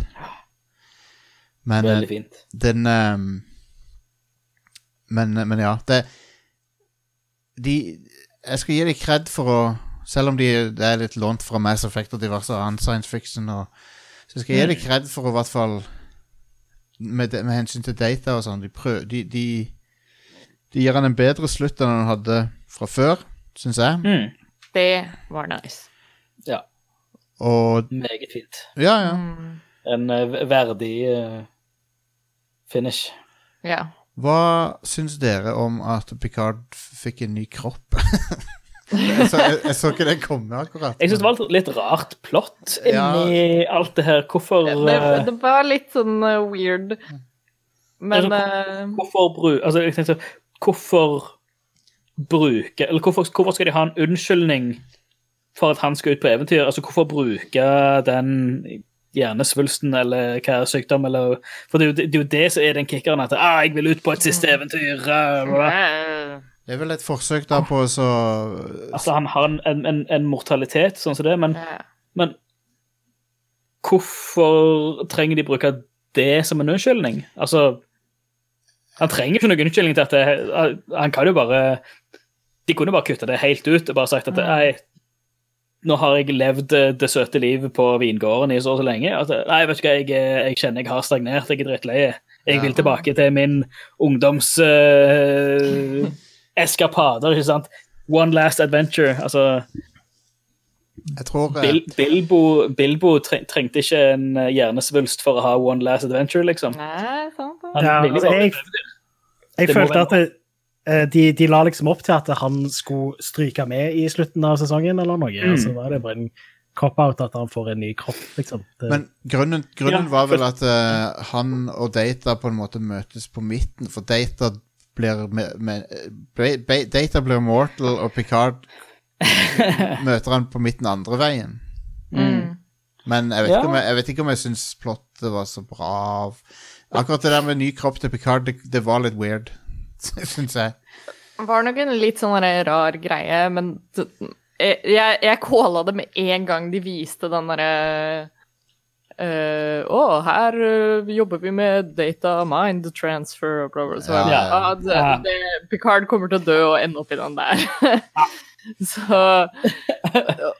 Speaker 2: Men eh,
Speaker 3: Veldig fint.
Speaker 2: den um, men, men ja, det De Jeg skal gi dem kred for å Selv om de, det er litt lånt fra Mass Effect og diverse annen science fiction, og, så skal jeg gi dem kred for å i hvert fall med, med hensyn til data og sånn. De, de, de gir han en bedre slutt enn han hadde fra før, syns jeg.
Speaker 3: Mm.
Speaker 1: Det var nice.
Speaker 3: Ja,
Speaker 2: Og
Speaker 3: meget fint.
Speaker 2: ja, ja.
Speaker 1: Mm.
Speaker 3: En eh, verdig eh, finish.
Speaker 1: Ja.
Speaker 2: Hva syns dere om at Picard fikk en ny kropp? jeg, så, jeg, jeg så ikke det komme, akkurat.
Speaker 3: Jeg syns det var et litt rart plott
Speaker 2: Ja.
Speaker 3: alt det her. Hvorfor
Speaker 1: Det,
Speaker 3: eh,
Speaker 1: det var litt sånn uh, weird. Men uh,
Speaker 3: Hvorfor bru... Altså, jeg tenkte Hvorfor bruke Eller hvorfor, hvorfor skal de ha en unnskyldning for at han skal ut på eventyr? Altså, hvorfor bruke den hjernesvulsten eller hva er sykdom eller For det er, jo, det er jo det som er den kickeren at ah, 'Jeg vil ut på et siste eventyr'. ah, bla, bla.
Speaker 2: Det er vel et forsøk da på å så
Speaker 3: Altså, han har en, en, en, en mortalitet sånn som det, men,
Speaker 1: ja.
Speaker 3: men hvorfor trenger de bruke det som en unnskyldning? Altså Han trenger ikke noen unnskyldning til at det, Han kan jo bare De kunne bare kutta det helt ut og bare sagt at nei, nå har jeg levd eh, det søte livet på vingården i så og så lenge. At, nei, vet du hva, jeg, eh, jeg kjenner jeg har stagnert, jeg er drittlei. Jeg vil tilbake til min ungdoms uh, eskapader, ikke sant? One last adventure. Altså
Speaker 2: Jeg tror
Speaker 3: Bil Bilbo, Bilbo trengte ikke en hjernesvulst for å ha one last adventure, liksom.
Speaker 1: Nei, sant det.
Speaker 3: Han
Speaker 4: Ja, altså, jeg, jeg-
Speaker 3: Jeg
Speaker 4: følte at det, de, de la liksom opp til at han skulle stryke med i slutten av sesongen, eller noe.
Speaker 3: Mm.
Speaker 4: Så var det bare en cop-out at han får en ny kropp, liksom. Det,
Speaker 2: Men grunnen, grunnen
Speaker 3: Ja,
Speaker 2: var vel at uh, han og Data på en måte møtes på midten, for Data blir med, med, Data blir mortal, og Picard møter han på midten andre veien.
Speaker 1: Mm.
Speaker 2: Men jeg vet,
Speaker 3: Ja.
Speaker 2: jeg, jeg vet ikke om jeg syns plottet var så bra. Akkurat det der med ny kropp til Picard, det, det var litt weird, syns jeg.
Speaker 1: var nok en litt sånn rar greie, men jeg, jeg, kåla det med en gang de viste den derre Uh, Å, her uh, jobber vi med data mind transfer og bla, bla. Så
Speaker 2: Ja,
Speaker 1: jeg,
Speaker 2: ja.
Speaker 1: ja, det, det, Picard kommer til å dø og ende opp i den der. så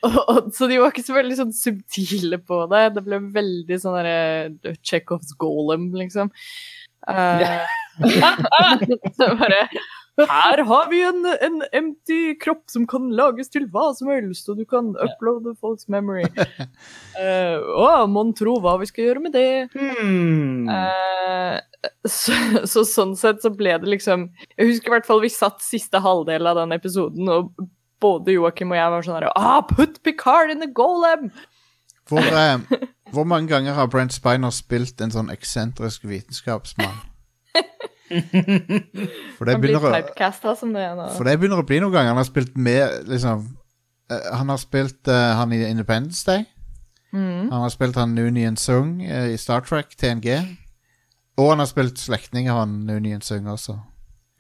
Speaker 1: og, og, Så de var ikke så veldig sånn subtile på det. Det ble veldig sånn derre Chekhovs golem, liksom. Eh, så bare her har vi en, en empty kropp som kan lages til hva som helst, og du kan uploade folks memory. Eh, Å, mon tro hva vi skal gjøre med det.
Speaker 3: Hmm.
Speaker 1: Uh, så, så sånn sett så ble det liksom Jeg husker i hvert fall vi satt siste halvdel av den episoden, og både Joakim og jeg var sånn her ah, Put Picard in the golem!
Speaker 2: Hvor, uh, hvor mange ganger har Brent Spiner spilt en sånn eksentrisk vitenskapsmann? For det begynner å
Speaker 1: som det nå.
Speaker 2: For det begynner å bli noen ganger. Han har spilt med liksom uh, Han har spilt uh, han i Independence Day.
Speaker 1: Mm.
Speaker 2: Han har spilt han Noonien Sung uh, i Star Trek, TNG. Og han har spilt slektning av han Noonien Sung også.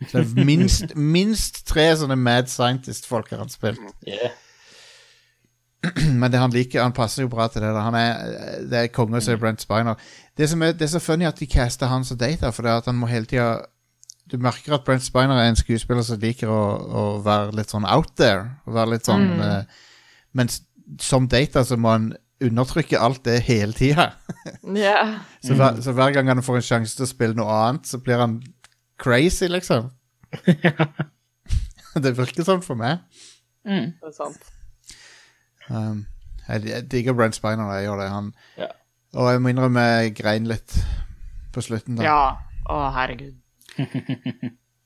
Speaker 2: Så det er minst, minst tre sånne mad scientist-folk har han spilt.
Speaker 3: Yeah.
Speaker 2: Men det han liker, han passer jo bra til det. Da. Han er, det er konge som er Brent Spiner. Det som er, det er så funny at de caster han som data, for det er at han må hele tida Du merker at Brent Spiner er en skuespiller som liker å, å være litt sånn out there. Å Være litt sånn
Speaker 1: Mm.
Speaker 2: uh, Mens som data så må han undertrykke alt det hele tida.
Speaker 1: Ja.
Speaker 2: Så, hver, så hver gang han får en sjanse til å spille noe annet, så blir han crazy, liksom. det virker sånn for meg.
Speaker 3: Mm.
Speaker 1: Det er sant.
Speaker 2: Um, jeg, jeg digger Brent Spiner når jeg gjør det. Han,
Speaker 3: Ja.
Speaker 2: Og jeg må innrømme jeg grein litt på slutten. da.
Speaker 1: Ja. Å, herregud.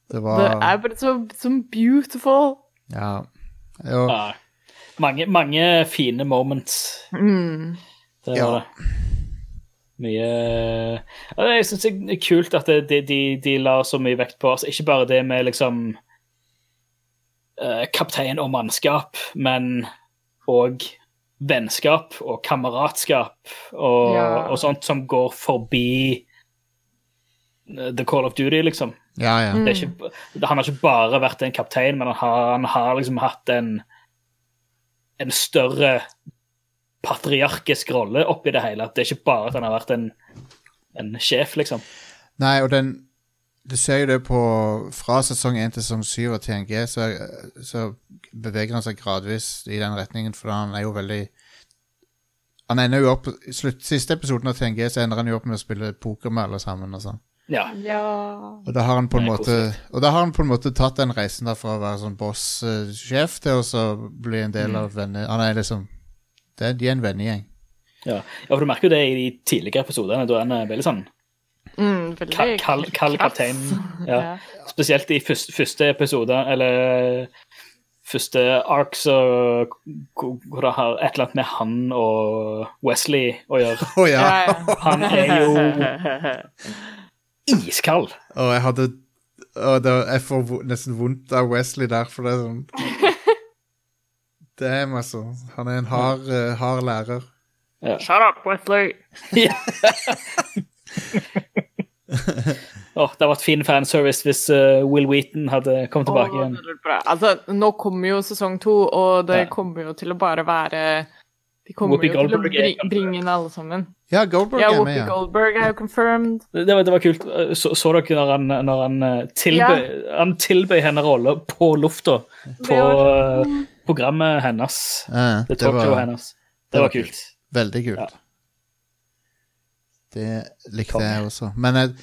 Speaker 2: Det
Speaker 1: Det er bare så, så beautiful.
Speaker 2: Ja. Jo,
Speaker 3: Ja. Mange, mange fine moments.
Speaker 1: Mm.
Speaker 3: Det
Speaker 2: Ja.
Speaker 3: det. Mye Jeg syns det er kult at de, de, de la så mye vekt på altså, Ikke bare det med liksom eh, kaptein og mannskap, men òg vennskap og kameratskap og,
Speaker 1: Ja.
Speaker 3: og sånt som går forbi eh, The Call of Duty, liksom.
Speaker 2: ja, ja.
Speaker 3: Det er ikke, han har ikke bare vært en kaptein, men han har, han har liksom hatt en, en større patriarkisk rolle oppi det hele. At det er ikke bare at han har vært en, en sjef, liksom.
Speaker 2: Nei, og den Du ser jo det på Fra sesong 1 til sesong 7 av TNG, så, så beveger han seg gradvis i den retningen, for han er jo veldig Han ender jo opp I slutt, siste episoden av TNG så ender han jo opp med å spille poker med alle sammen. og sånn.
Speaker 3: Ja.
Speaker 1: Ja.
Speaker 2: Og da har han på en måte Og da har han på en måte tatt den reisen da fra å være sånn boss-sjef til å så bli en del av venner... Han er liksom det, De er en vennegjeng.
Speaker 3: ja. ja, for du merker jo det i de tidligere episodene. Da er han veldig sånn
Speaker 1: Mm,
Speaker 3: kald, kald, kald kaptein. Ja. Spesielt i første, første episode, eller første ark, så hvor det har et eller annet med han og Wesley å gjøre.
Speaker 2: Oh, ja!
Speaker 1: Ja, ja.
Speaker 3: Han er jo iskald.
Speaker 2: Og jeg hadde og det, Jeg får nesten vondt av Wesley der, for det er sånn Damn, altså. Han er en hard, eh, hard lærer.
Speaker 1: Shut up, Wesley.
Speaker 3: Åh, det hadde vært fin fanservice hvis uh, Will Wheaton hadde kommet tilbake
Speaker 1: oh,
Speaker 3: igjen.
Speaker 1: det bra. Altså, nå kommer jo sesong to, og det
Speaker 3: Ja.
Speaker 1: kommer jo til å bare være De kommer
Speaker 3: Whoopi
Speaker 1: jo til å
Speaker 3: Goldberg er
Speaker 1: bringe inn alle sammen.
Speaker 2: Ja, Goldberg
Speaker 1: Ja,
Speaker 2: er med, ja.
Speaker 1: Goldberg er jo confirmed.
Speaker 3: Det var, det var kult. Så, så dere når han, når han eh, tilbøy, han tilbøy henne rolle på lufta på
Speaker 1: Det var-
Speaker 3: eh, programmet hennes.
Speaker 2: Ja,
Speaker 3: Det
Speaker 2: det var
Speaker 3: hennes. Det var kult.
Speaker 2: veldig kult. Det likte
Speaker 3: Konge.
Speaker 2: jeg også. Men jeg,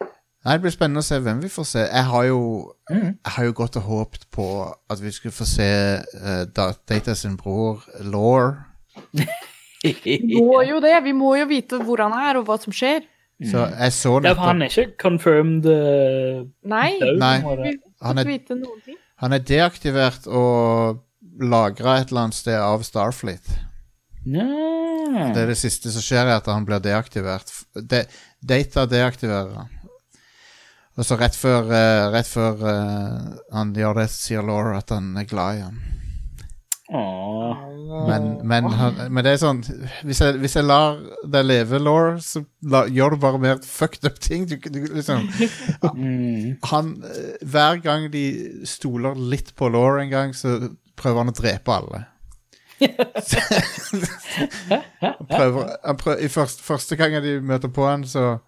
Speaker 2: nei, det blir spennende å se hvem vi får se. Jeg har jo,
Speaker 3: mm.
Speaker 2: jeg har jo gått og håpet på at vi skulle få se uh, Data sin bror Law.
Speaker 1: Vi må jo det. Vi må jo vite hvor han er, og hva som skjer.
Speaker 2: Så jeg så
Speaker 3: Ja, han er ikke confirmed uh,
Speaker 1: Nei,
Speaker 3: død.
Speaker 2: Nei.
Speaker 1: vi
Speaker 2: Han er-. Han er deaktivert og lagra et eller annet sted av Starfleet.
Speaker 3: Ja.
Speaker 2: Det er det siste som skjer, er at han blir deaktivert. De, data deaktiverer han. Og så rett før, uh, rett før uh, han gjør det, sier Laura at han er glad i ham. Men, men, han, men det er sånn Hvis jeg, hvis jeg lar deg leve, Laura, så la, gjør du bare mer fucked up ting. Du, du, liksom,
Speaker 3: Mm.
Speaker 2: han, eh, hver gang de stoler litt på Laura en gang, så prøver han å drepe alle. Han prøver, han prøver, I første, første gang de møter på han, så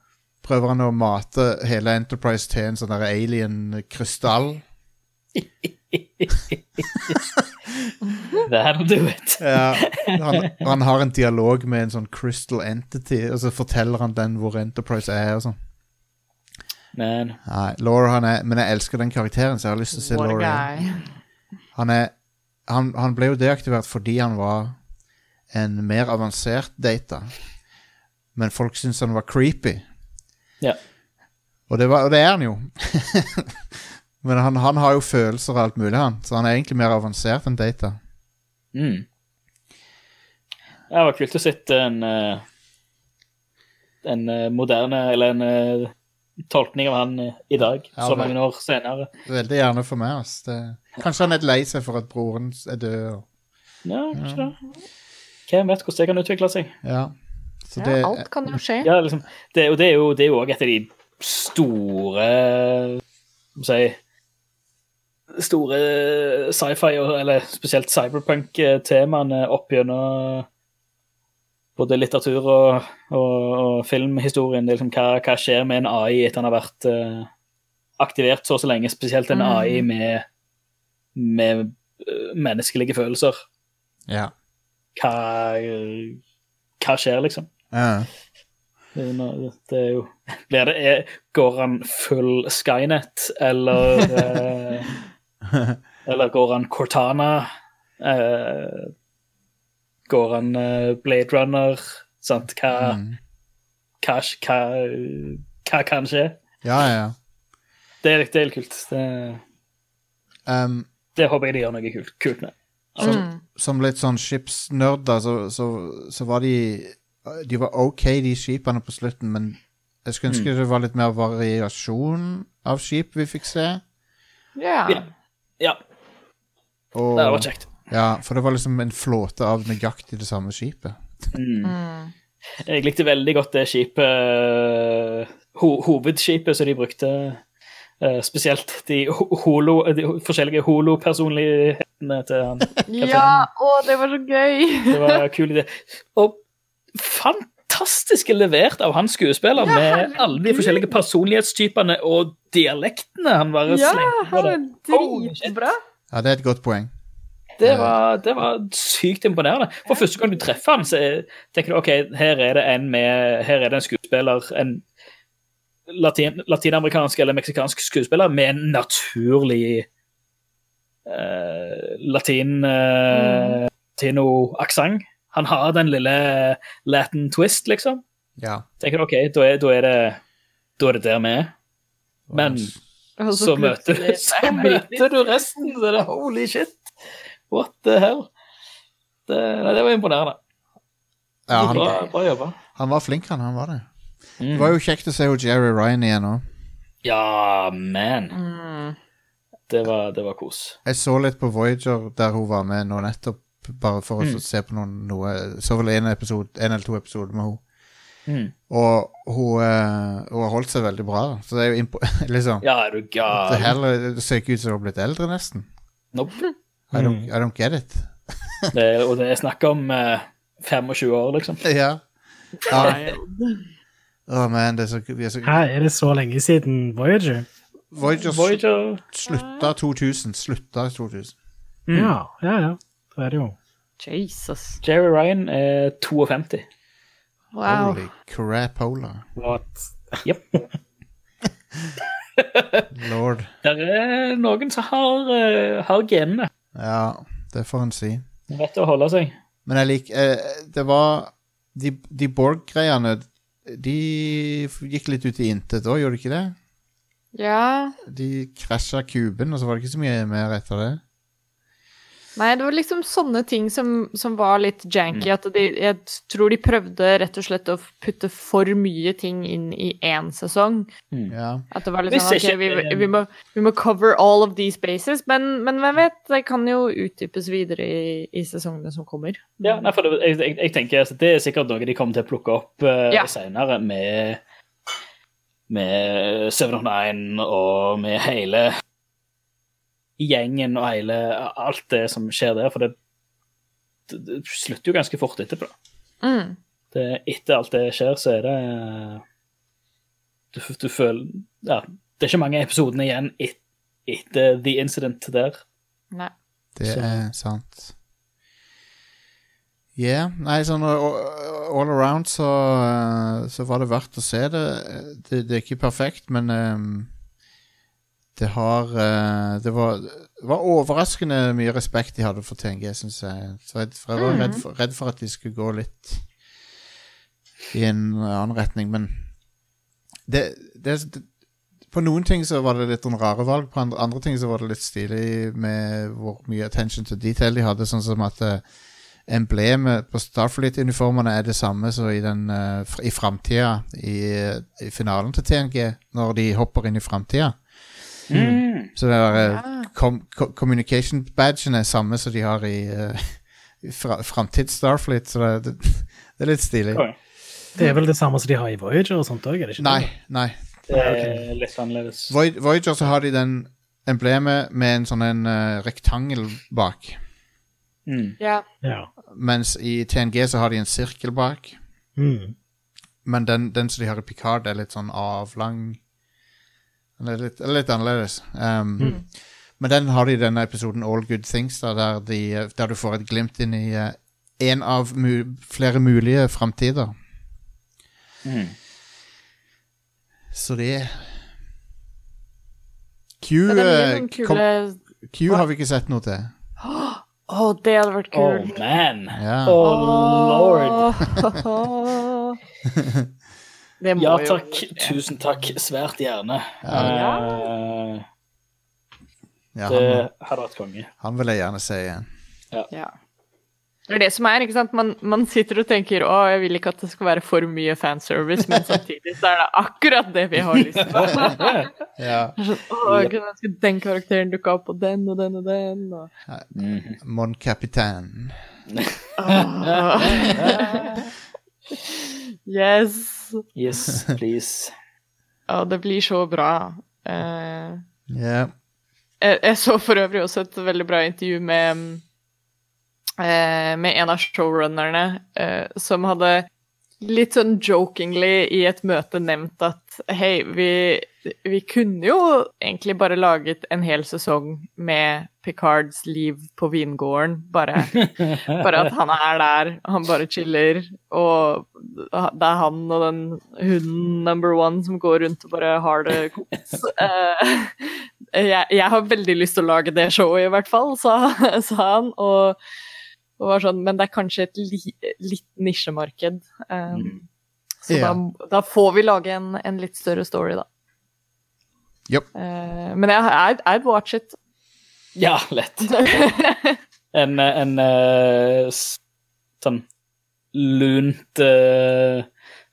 Speaker 2: prøver han å mate hele Enterprise til en sånn alien-krystall.
Speaker 3: That'll do it.
Speaker 2: Ja, han, han har en dialog med en sånn crystal entity, og så forteller han den hvor Enterprise er. og sånn.
Speaker 3: Men
Speaker 2: Nei, Laura han er Men jeg elsker den karakteren, så jeg har lyst til å se Laura. Han, er, han, han ble jo deaktivert fordi han var en mer avansert data. Men folk syntes han var creepy.
Speaker 3: ja.
Speaker 2: Og det, var, og det er han jo. Men han, han har jo følelser og alt mulig, han. Så han er egentlig mer avansert enn data.
Speaker 3: Mm. Det var kult å sitte en eh, en eh, moderne, eller en eh, tolkning av han i dag,
Speaker 2: Ja,
Speaker 3: så mange år senere.
Speaker 2: Veldig gjerne for meg. ass. Det, kanskje han er lei seg for at broren er død. Og,
Speaker 3: Ja, kanskje det. Hvem vet hvordan det kan utvikle seg?
Speaker 2: ja. Så det,
Speaker 1: Ja, alt kan jo skje.
Speaker 3: Ja, liksom, det, og det er jo det er jo også et av de store Hva skal jeg si Store sci-fi, eller spesielt cyberpunk-temaene opp gjennom både litteratur og, og, og filmhistorien. Det er liksom, hva, hva skjer med en AI etter han har vært uh, aktivert så og så lenge, spesielt en
Speaker 1: Mm.
Speaker 3: AI med, med eh, menneskelige følelser.
Speaker 2: ja.
Speaker 3: Hva, hva skjer, liksom?
Speaker 2: Ja.
Speaker 3: Det er det er jo blir det, er, Går han full Skynet, eller eh, Eller går han Cortana? Eh, går han eh, Blade Runner Sant? Hva,
Speaker 2: Mm.
Speaker 3: hva, hva, hva kan skje?
Speaker 2: Ja, ja, ja.
Speaker 3: Det er, det er litt kult. Det,
Speaker 2: Um,
Speaker 3: det håper jeg de gjør noe kult, kult med.
Speaker 2: som,
Speaker 1: Mm.
Speaker 2: som litt sånn skipsnerder, så, så, så var de De var OK, de skipene på slutten, men jeg skulle ønske det var litt mer variasjon av skip vi fikk se.
Speaker 1: Ja.
Speaker 3: Ja. Ja,
Speaker 2: Og,
Speaker 3: det var kjekt.
Speaker 2: Ja, for det var liksom en flåte av nøyaktig det samme skipet.
Speaker 1: Mm.
Speaker 3: Jeg likte veldig godt det skipet ho Hovedskipet som de brukte. Eh, spesielt de, holo, de forskjellige holo-personlighetene til han.
Speaker 1: ja, å, det var så gøy!
Speaker 3: Det var en kul idé. Og fantastisk levert av han skuespiller,
Speaker 1: Ja,
Speaker 3: med alle de forskjellige personlighetstypene og dialektene han bare
Speaker 1: Ja,
Speaker 3: slengte på det.
Speaker 2: Ja, det er et godt poeng.
Speaker 3: Det var, det var sykt imponerende. For første gang du treffer han, så er- tenker du ok, her er det en med, her er det en skuespiller, en latin, latinamerikansk eller meksikansk skuespiller med en naturlig uh, latin uh, latino-aksent. Han har den lille latin twist, liksom.
Speaker 2: Ja.
Speaker 3: Tenker ok, da er, da er det da er det der vi er. Men
Speaker 1: Og
Speaker 3: så møter, du, så møter du resten. Så det er holy shit. What the hell? Det, det var imponerende.
Speaker 2: ja han,
Speaker 3: bra, bra jobba.
Speaker 2: han var flink, han. Han var det.
Speaker 3: Mm.
Speaker 2: Det var jo kjekt å se Jerry Ryan igjen òg.
Speaker 3: Ja, man.
Speaker 1: Mm.
Speaker 3: Det var, det var kos.
Speaker 2: Jeg så litt på Voyager der hun var med nå nettopp, bare for å
Speaker 3: Mm.
Speaker 2: se på noen, noe Så vel en, episode, en eller to episoder med henne.
Speaker 3: Mm.
Speaker 2: Og hun, eh, hun har holdt seg veldig bra. Så det er jo impo liksom
Speaker 3: Ja, er du
Speaker 2: det, heller, det ser ikke ut som hun har blitt eldre, nesten.
Speaker 3: Nope.
Speaker 2: I don't, I don't get it.
Speaker 3: Det, og det er snakk om uh, 25 år, liksom.
Speaker 2: ja. ja. Å, man, det er så, vi er så
Speaker 4: Hæ, er det så lenge siden Voyager?
Speaker 2: Voyager,
Speaker 3: Voyager
Speaker 2: slutta 2000. Slutta 2000.
Speaker 3: Mm.
Speaker 4: Ja, ja, ja. Da er det jo
Speaker 1: Jesus.
Speaker 3: Jerry Ryan er 52.
Speaker 1: Wow.
Speaker 2: Holy crapola.
Speaker 4: What?
Speaker 3: Yep.
Speaker 2: Lord.
Speaker 3: Det er noen som har, uh, har genene.
Speaker 2: Ja, det får en si.
Speaker 3: Rett vet å holde seg.
Speaker 2: Men jeg liker eh, Det var De, de Borg-greiene De gikk litt ut i intet òg, gjorde de ikke det?
Speaker 1: Ja.
Speaker 2: De krasja kuben, og så var det ikke så mye mer etter det.
Speaker 1: Nei, det var liksom sånne ting som, som var litt janky.
Speaker 3: Mm.
Speaker 1: At de, jeg tror de prøvde rett og slett å putte for mye ting inn i én sesong.
Speaker 2: Ja.
Speaker 1: At det var litt sånn OK, vi, vi, må, vi må cover all of these bases. Men, men hvem vet? Det kan jo utdypes videre i, i sesongene som kommer.
Speaker 3: Ja, nei, for det, jeg, jeg, jeg tenker at Det er sikkert noe de kommer til å plukke opp uh,
Speaker 1: Ja.
Speaker 3: senere med med Seven of Nine og med hele gjengen og hele alt det som skjer der. For det, det, det slutter jo ganske fort etterpå.
Speaker 1: Mm.
Speaker 3: Det, etter alt det skjer, så er det Du, du føler Ja, det er ikke mange episodene igjen et, etter The Incident der.
Speaker 1: Nei.
Speaker 2: Det
Speaker 3: Så-
Speaker 2: er sant. Yeah. Nei, sånn all around så, så var det verdt å se det. Det, det er ikke perfekt, men um, det har uh, det, var, var overraskende mye respekt de hadde for TNG, syns jeg. Så jeg, for jeg var redd, for, redd for at de skulle gå litt i en annen retning, men det, det, det på noen ting så var det litt noen rare valg, på andre, andre ting så var det litt stilig med hvor mye attention to detail de hadde, sånn som at uh, emblemet på Starfleet-uniformene er det samme som i, den, eh, i framtida, i, i finalen til TNG, når de hopper inn i framtida.
Speaker 3: Mm.
Speaker 2: Så det der
Speaker 1: Ja.
Speaker 2: com communication badgen er samme som de har i, uh, fra, framtids Starfleet, så det, det, det er litt stilig.
Speaker 3: Okay.
Speaker 4: Det er vel det samme som de har i Voyager og sånt òg, er det ikke
Speaker 2: Nei,
Speaker 4: det?
Speaker 2: nei.
Speaker 3: Det er litt annerledes.
Speaker 2: Voy Voyager så har de den emblemet med en sånn en uh, rektangel bak.
Speaker 3: Mm.
Speaker 1: Ja.
Speaker 4: Ja.
Speaker 2: Mens i TNG så har de en sirkel bak.
Speaker 4: Mm.
Speaker 2: Men den, den som de har i Picard, er litt sånn avlang Den er litt, litt annerledes. Um, Men den har de i denne episoden All Good Things, da, der, de, der du får et glimt inn i uh, en av mu flere mulige framtider.
Speaker 3: Mm.
Speaker 2: Så det Q,
Speaker 1: er
Speaker 2: eh,
Speaker 1: sånn
Speaker 2: kom,
Speaker 1: kule
Speaker 2: Q har vi ikke sett noe til.
Speaker 1: Å, det hadde vært
Speaker 3: Oh,
Speaker 1: kult.
Speaker 3: man.
Speaker 2: Yeah.
Speaker 3: Oh, lord.
Speaker 1: Det
Speaker 3: Ja
Speaker 1: jo
Speaker 3: takk,
Speaker 1: skje.
Speaker 3: tusen takk, svært gjerne.
Speaker 1: Ja.
Speaker 3: Uh,
Speaker 2: Ja,
Speaker 3: det
Speaker 2: han,
Speaker 3: hadde vært konge.
Speaker 2: han vil jeg gjerne se igjen.
Speaker 1: Ja. Det er det som er, ikke sant. Man, man sitter og tenker å, jeg vil ikke at det skal være for mye fanservice, men samtidig så er det akkurat det vi har lyst på.
Speaker 2: Ja.
Speaker 1: Det sånn, å, jeg kunne ønske den karakteren dukka opp, og den og den og den. Og...
Speaker 2: Mon Capitan.
Speaker 1: Yes.
Speaker 3: Yes, please.
Speaker 1: Ja, det blir så bra. Eh,
Speaker 2: Ja.
Speaker 1: jeg, jeg så for øvrig også et veldig bra intervju med eh, med en av showrunnerne eh, som hadde litt sånn jokingly i et møte nevnt at hei, vi, vi kunne jo egentlig bare laget en hel sesong med Picards liv på vingården, bare, bare at han er der, han bare chiller, og det er han og den hunden number one som går rundt og bare har det kos. Eh, jeg, jeg har veldig lyst til å lage det showet, i hvert fall, sa, sa han. Og, og var sånn, men det er kanskje et li, litt nisjemarked. Um, Så
Speaker 2: Ja.
Speaker 1: da, da får vi lage en, en litt større story, da.
Speaker 2: Jopp.
Speaker 1: Uh, men jeg, I'd, I'd watch it.
Speaker 3: Ja, lett. En, en uh, sånn lunt uh,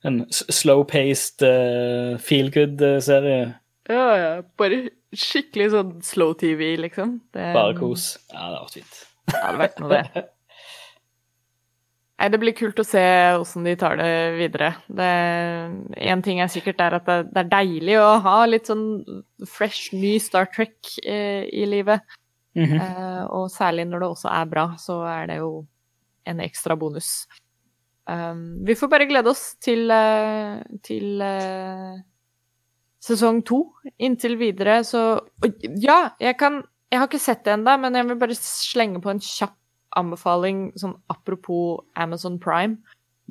Speaker 3: En slow-paced uh, feel good-serie.
Speaker 1: ja, ja. Bare skikkelig sånn slow TV, liksom. Det,
Speaker 3: Bare kos. Ja, det hadde vært fint.
Speaker 1: Det hadde vært noe, det. Nei, det blir kult å se åssen de tar det videre. Én ting er sikkert er at det, er deilig å ha litt sånn fresh, ny Star Trek eh, i livet.
Speaker 3: Mhm.
Speaker 1: Eh, og særlig når det også er bra, så er det jo en ekstra bonus. Um, vi får bare glede oss til, eh, til uh, sesong to. Inntil videre så Ja, jeg kan Jeg har ikke sett det ennå, men jeg vil bare slenge på en kjapp anbefaling sånn apropos Amazon Prime.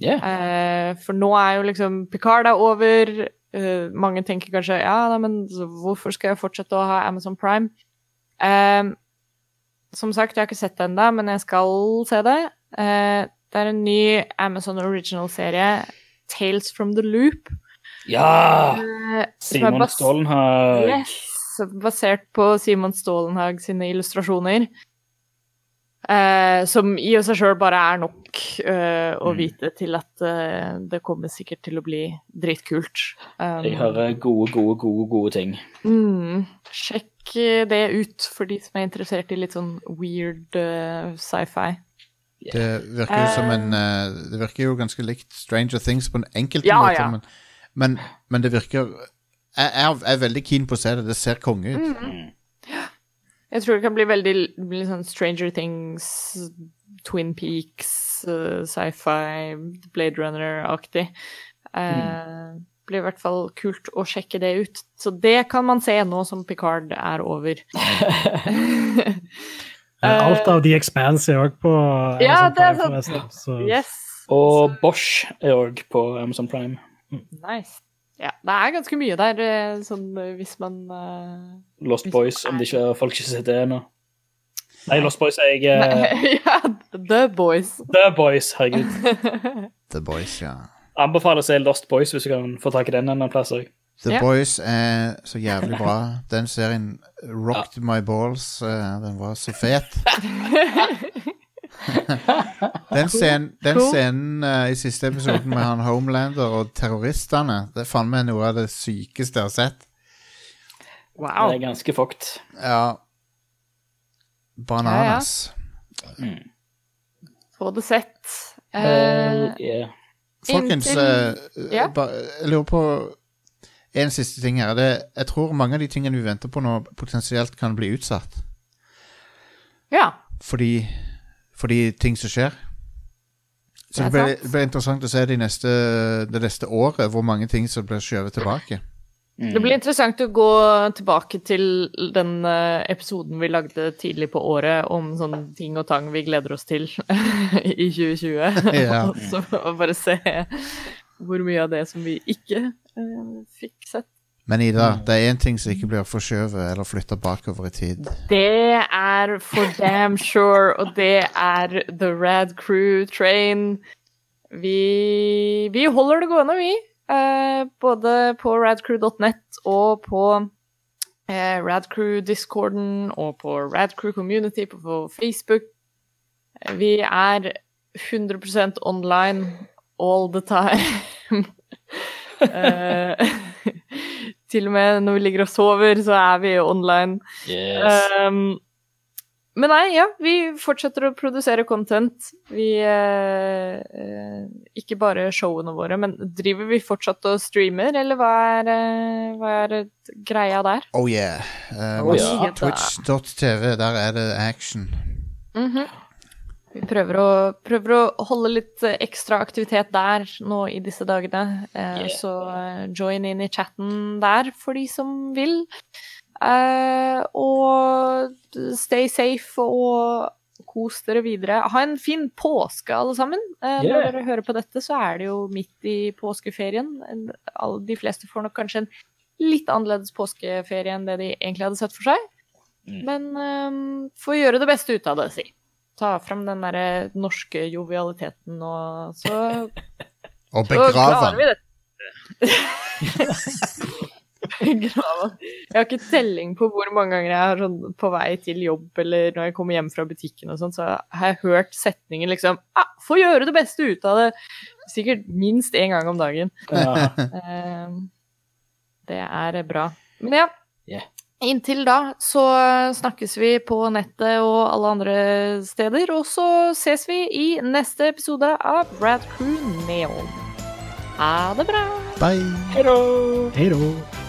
Speaker 3: Yeah.
Speaker 1: Eh, for nå er jo liksom Picard er over. Eh, mange tenker kanskje ja, da, men hvorfor skal jeg fortsette å ha Amazon Prime? Eh, som sagt, jeg har ikke sett det ennå, men jeg skal se det. Eh, det er en ny Amazon Original-serie, Tales from the Loop.
Speaker 3: Ja!
Speaker 1: eh,
Speaker 3: Simon Stålenhag.
Speaker 1: Yes, basert på Simon Stålenhag sine illustrasjoner. Eh, som i og seg sjøl bare er nok eh, å
Speaker 3: Mm.
Speaker 1: vite til at eh, det kommer sikkert til å bli dritkult. Um,
Speaker 3: Jeg hører gode, gode, gode, gode ting.
Speaker 1: mm, sjekk eh, det ut for de som er interessert i litt sånn weird uh, sci-fi.
Speaker 2: Det virker jo som en uh, Det virker jo ganske likt Stranger Things på en enkelte
Speaker 1: Ja,
Speaker 2: måte,
Speaker 1: ja.
Speaker 2: Men, men, men det virker jeg, jeg er- jeg er veldig keen på å se det. Det ser konge ut.
Speaker 1: Mm. Jeg tror det kan bli veldig bli sånn Stranger Things, Twin Peaks, uh, sci-fi, Blade Runner-aktig. Eh, blir i hvert fall kult å sjekke det ut. Så det kan man se nå som Picard er over.
Speaker 4: Eh, Alt av The Expanse er òg på
Speaker 1: Ja,
Speaker 4: Amazon
Speaker 1: det er
Speaker 4: Prime, forresten, så
Speaker 1: yes!
Speaker 3: Og Bosch er òg på Amazon Prime.
Speaker 1: Nice. Ja, det er ganske mye der, eh, sånn eh, hvis man eh,
Speaker 3: Lost Boys, om det ikke folk ikke har sett det ennå. Nei, Lost Boys er jeg eh,
Speaker 1: Ja, The Boys.
Speaker 3: The Boys, herregud.
Speaker 2: The Boys, ja.
Speaker 3: Anbefaler å se Lost Boys hvis du kan få tak i den en plass òg.
Speaker 2: The
Speaker 1: yeah.
Speaker 2: Boys er så jævlig bra. Den serien rocked my balls. den var så fet. den scenen, den
Speaker 1: Cool.
Speaker 2: scenen uh, i siste episoden med han Homelander og terroristene, det er faen meg noe av det sykeste jeg har sett.
Speaker 1: Wow.
Speaker 3: Det er ganske fucked.
Speaker 2: Ja Bananas.
Speaker 1: Får du sett.
Speaker 3: Uh,
Speaker 1: Eh,
Speaker 3: yeah.
Speaker 2: Folkens,
Speaker 1: inntil-
Speaker 2: eh,
Speaker 1: ja.
Speaker 2: ba- jeg lurer på en siste ting her. Det, jeg tror mange av de tingene vi venter på nå, potensielt kan bli utsatt.
Speaker 1: ja.
Speaker 2: Fordi, fordi ting som skjer. Så
Speaker 1: Det
Speaker 2: det blir, det blir interessant å se de neste, det neste året hvor mange ting som blir skjøvet tilbake.
Speaker 1: Det blir interessant å gå tilbake til den eh, episoden vi lagde tidlig på året om sånne ting og tang vi gleder oss til i 2020.
Speaker 2: Ja.
Speaker 1: og så bare se hvor mye av det som vi ikke eh, fikk sett.
Speaker 2: Men Ida, det er én ting som ikke blir forskjøvet eller flytta bakover i tid.
Speaker 1: Det er for damn sure, og det er The Rad Crew Train. Vi, vi holder det gående, vi. Eh, både på radcrew.net og på eh, Radcrew-discorden og på Radcrew Community på, på Facebook. Vi er 100% online all the time. Eh, til og med når vi ligger og sover, så er vi online.
Speaker 3: Yes.
Speaker 1: Um, men nei, ja, vi fortsetter å produsere content. Vi eh, eh, Ikke bare showene våre, men driver vi fortsatt og streamer, eller hva er, eh, hva er greia der?
Speaker 2: Oh yeah. Uh,
Speaker 3: Oh, yeah.
Speaker 2: Twitch.tv, der er det action.
Speaker 1: Mhm. Vi prøver å, prøver å holde litt eh, ekstra aktivitet der nå i disse dagene. Eh,
Speaker 3: Yeah.
Speaker 1: Så eh, join inn i chatten der for de som vil. Eh, og stay safe og kos dere videre. Ha en fin påske, alle sammen. Eh, Når dere hører på dette, så er det jo midt i påskeferien. De fleste får nok kanskje en litt annerledes påskeferie enn det de egentlig hadde sett for seg.
Speaker 3: Mm.
Speaker 1: Men um, får gjøre det beste ut av det, si. Ta fram den derre norske jovialiteten, og så,
Speaker 2: Og.
Speaker 1: Begrave den. Jeg har ikke telling på hvor mange ganger jeg er sånn på vei til jobb eller når jeg kommer hjem fra butikken og sånn, så har jeg hørt setningen liksom ah, Få gjøre det beste ut av det! Sikkert minst én gang om dagen.
Speaker 3: Ja.
Speaker 1: Eh, Det er bra. Men ja.
Speaker 3: Yeah.
Speaker 1: Inntil da så snakkes vi på nettet og alle andre steder, og så ses vi i neste episode av Rad Crew Neon. Ha det bra!
Speaker 2: Bye.
Speaker 3: Hei
Speaker 4: då.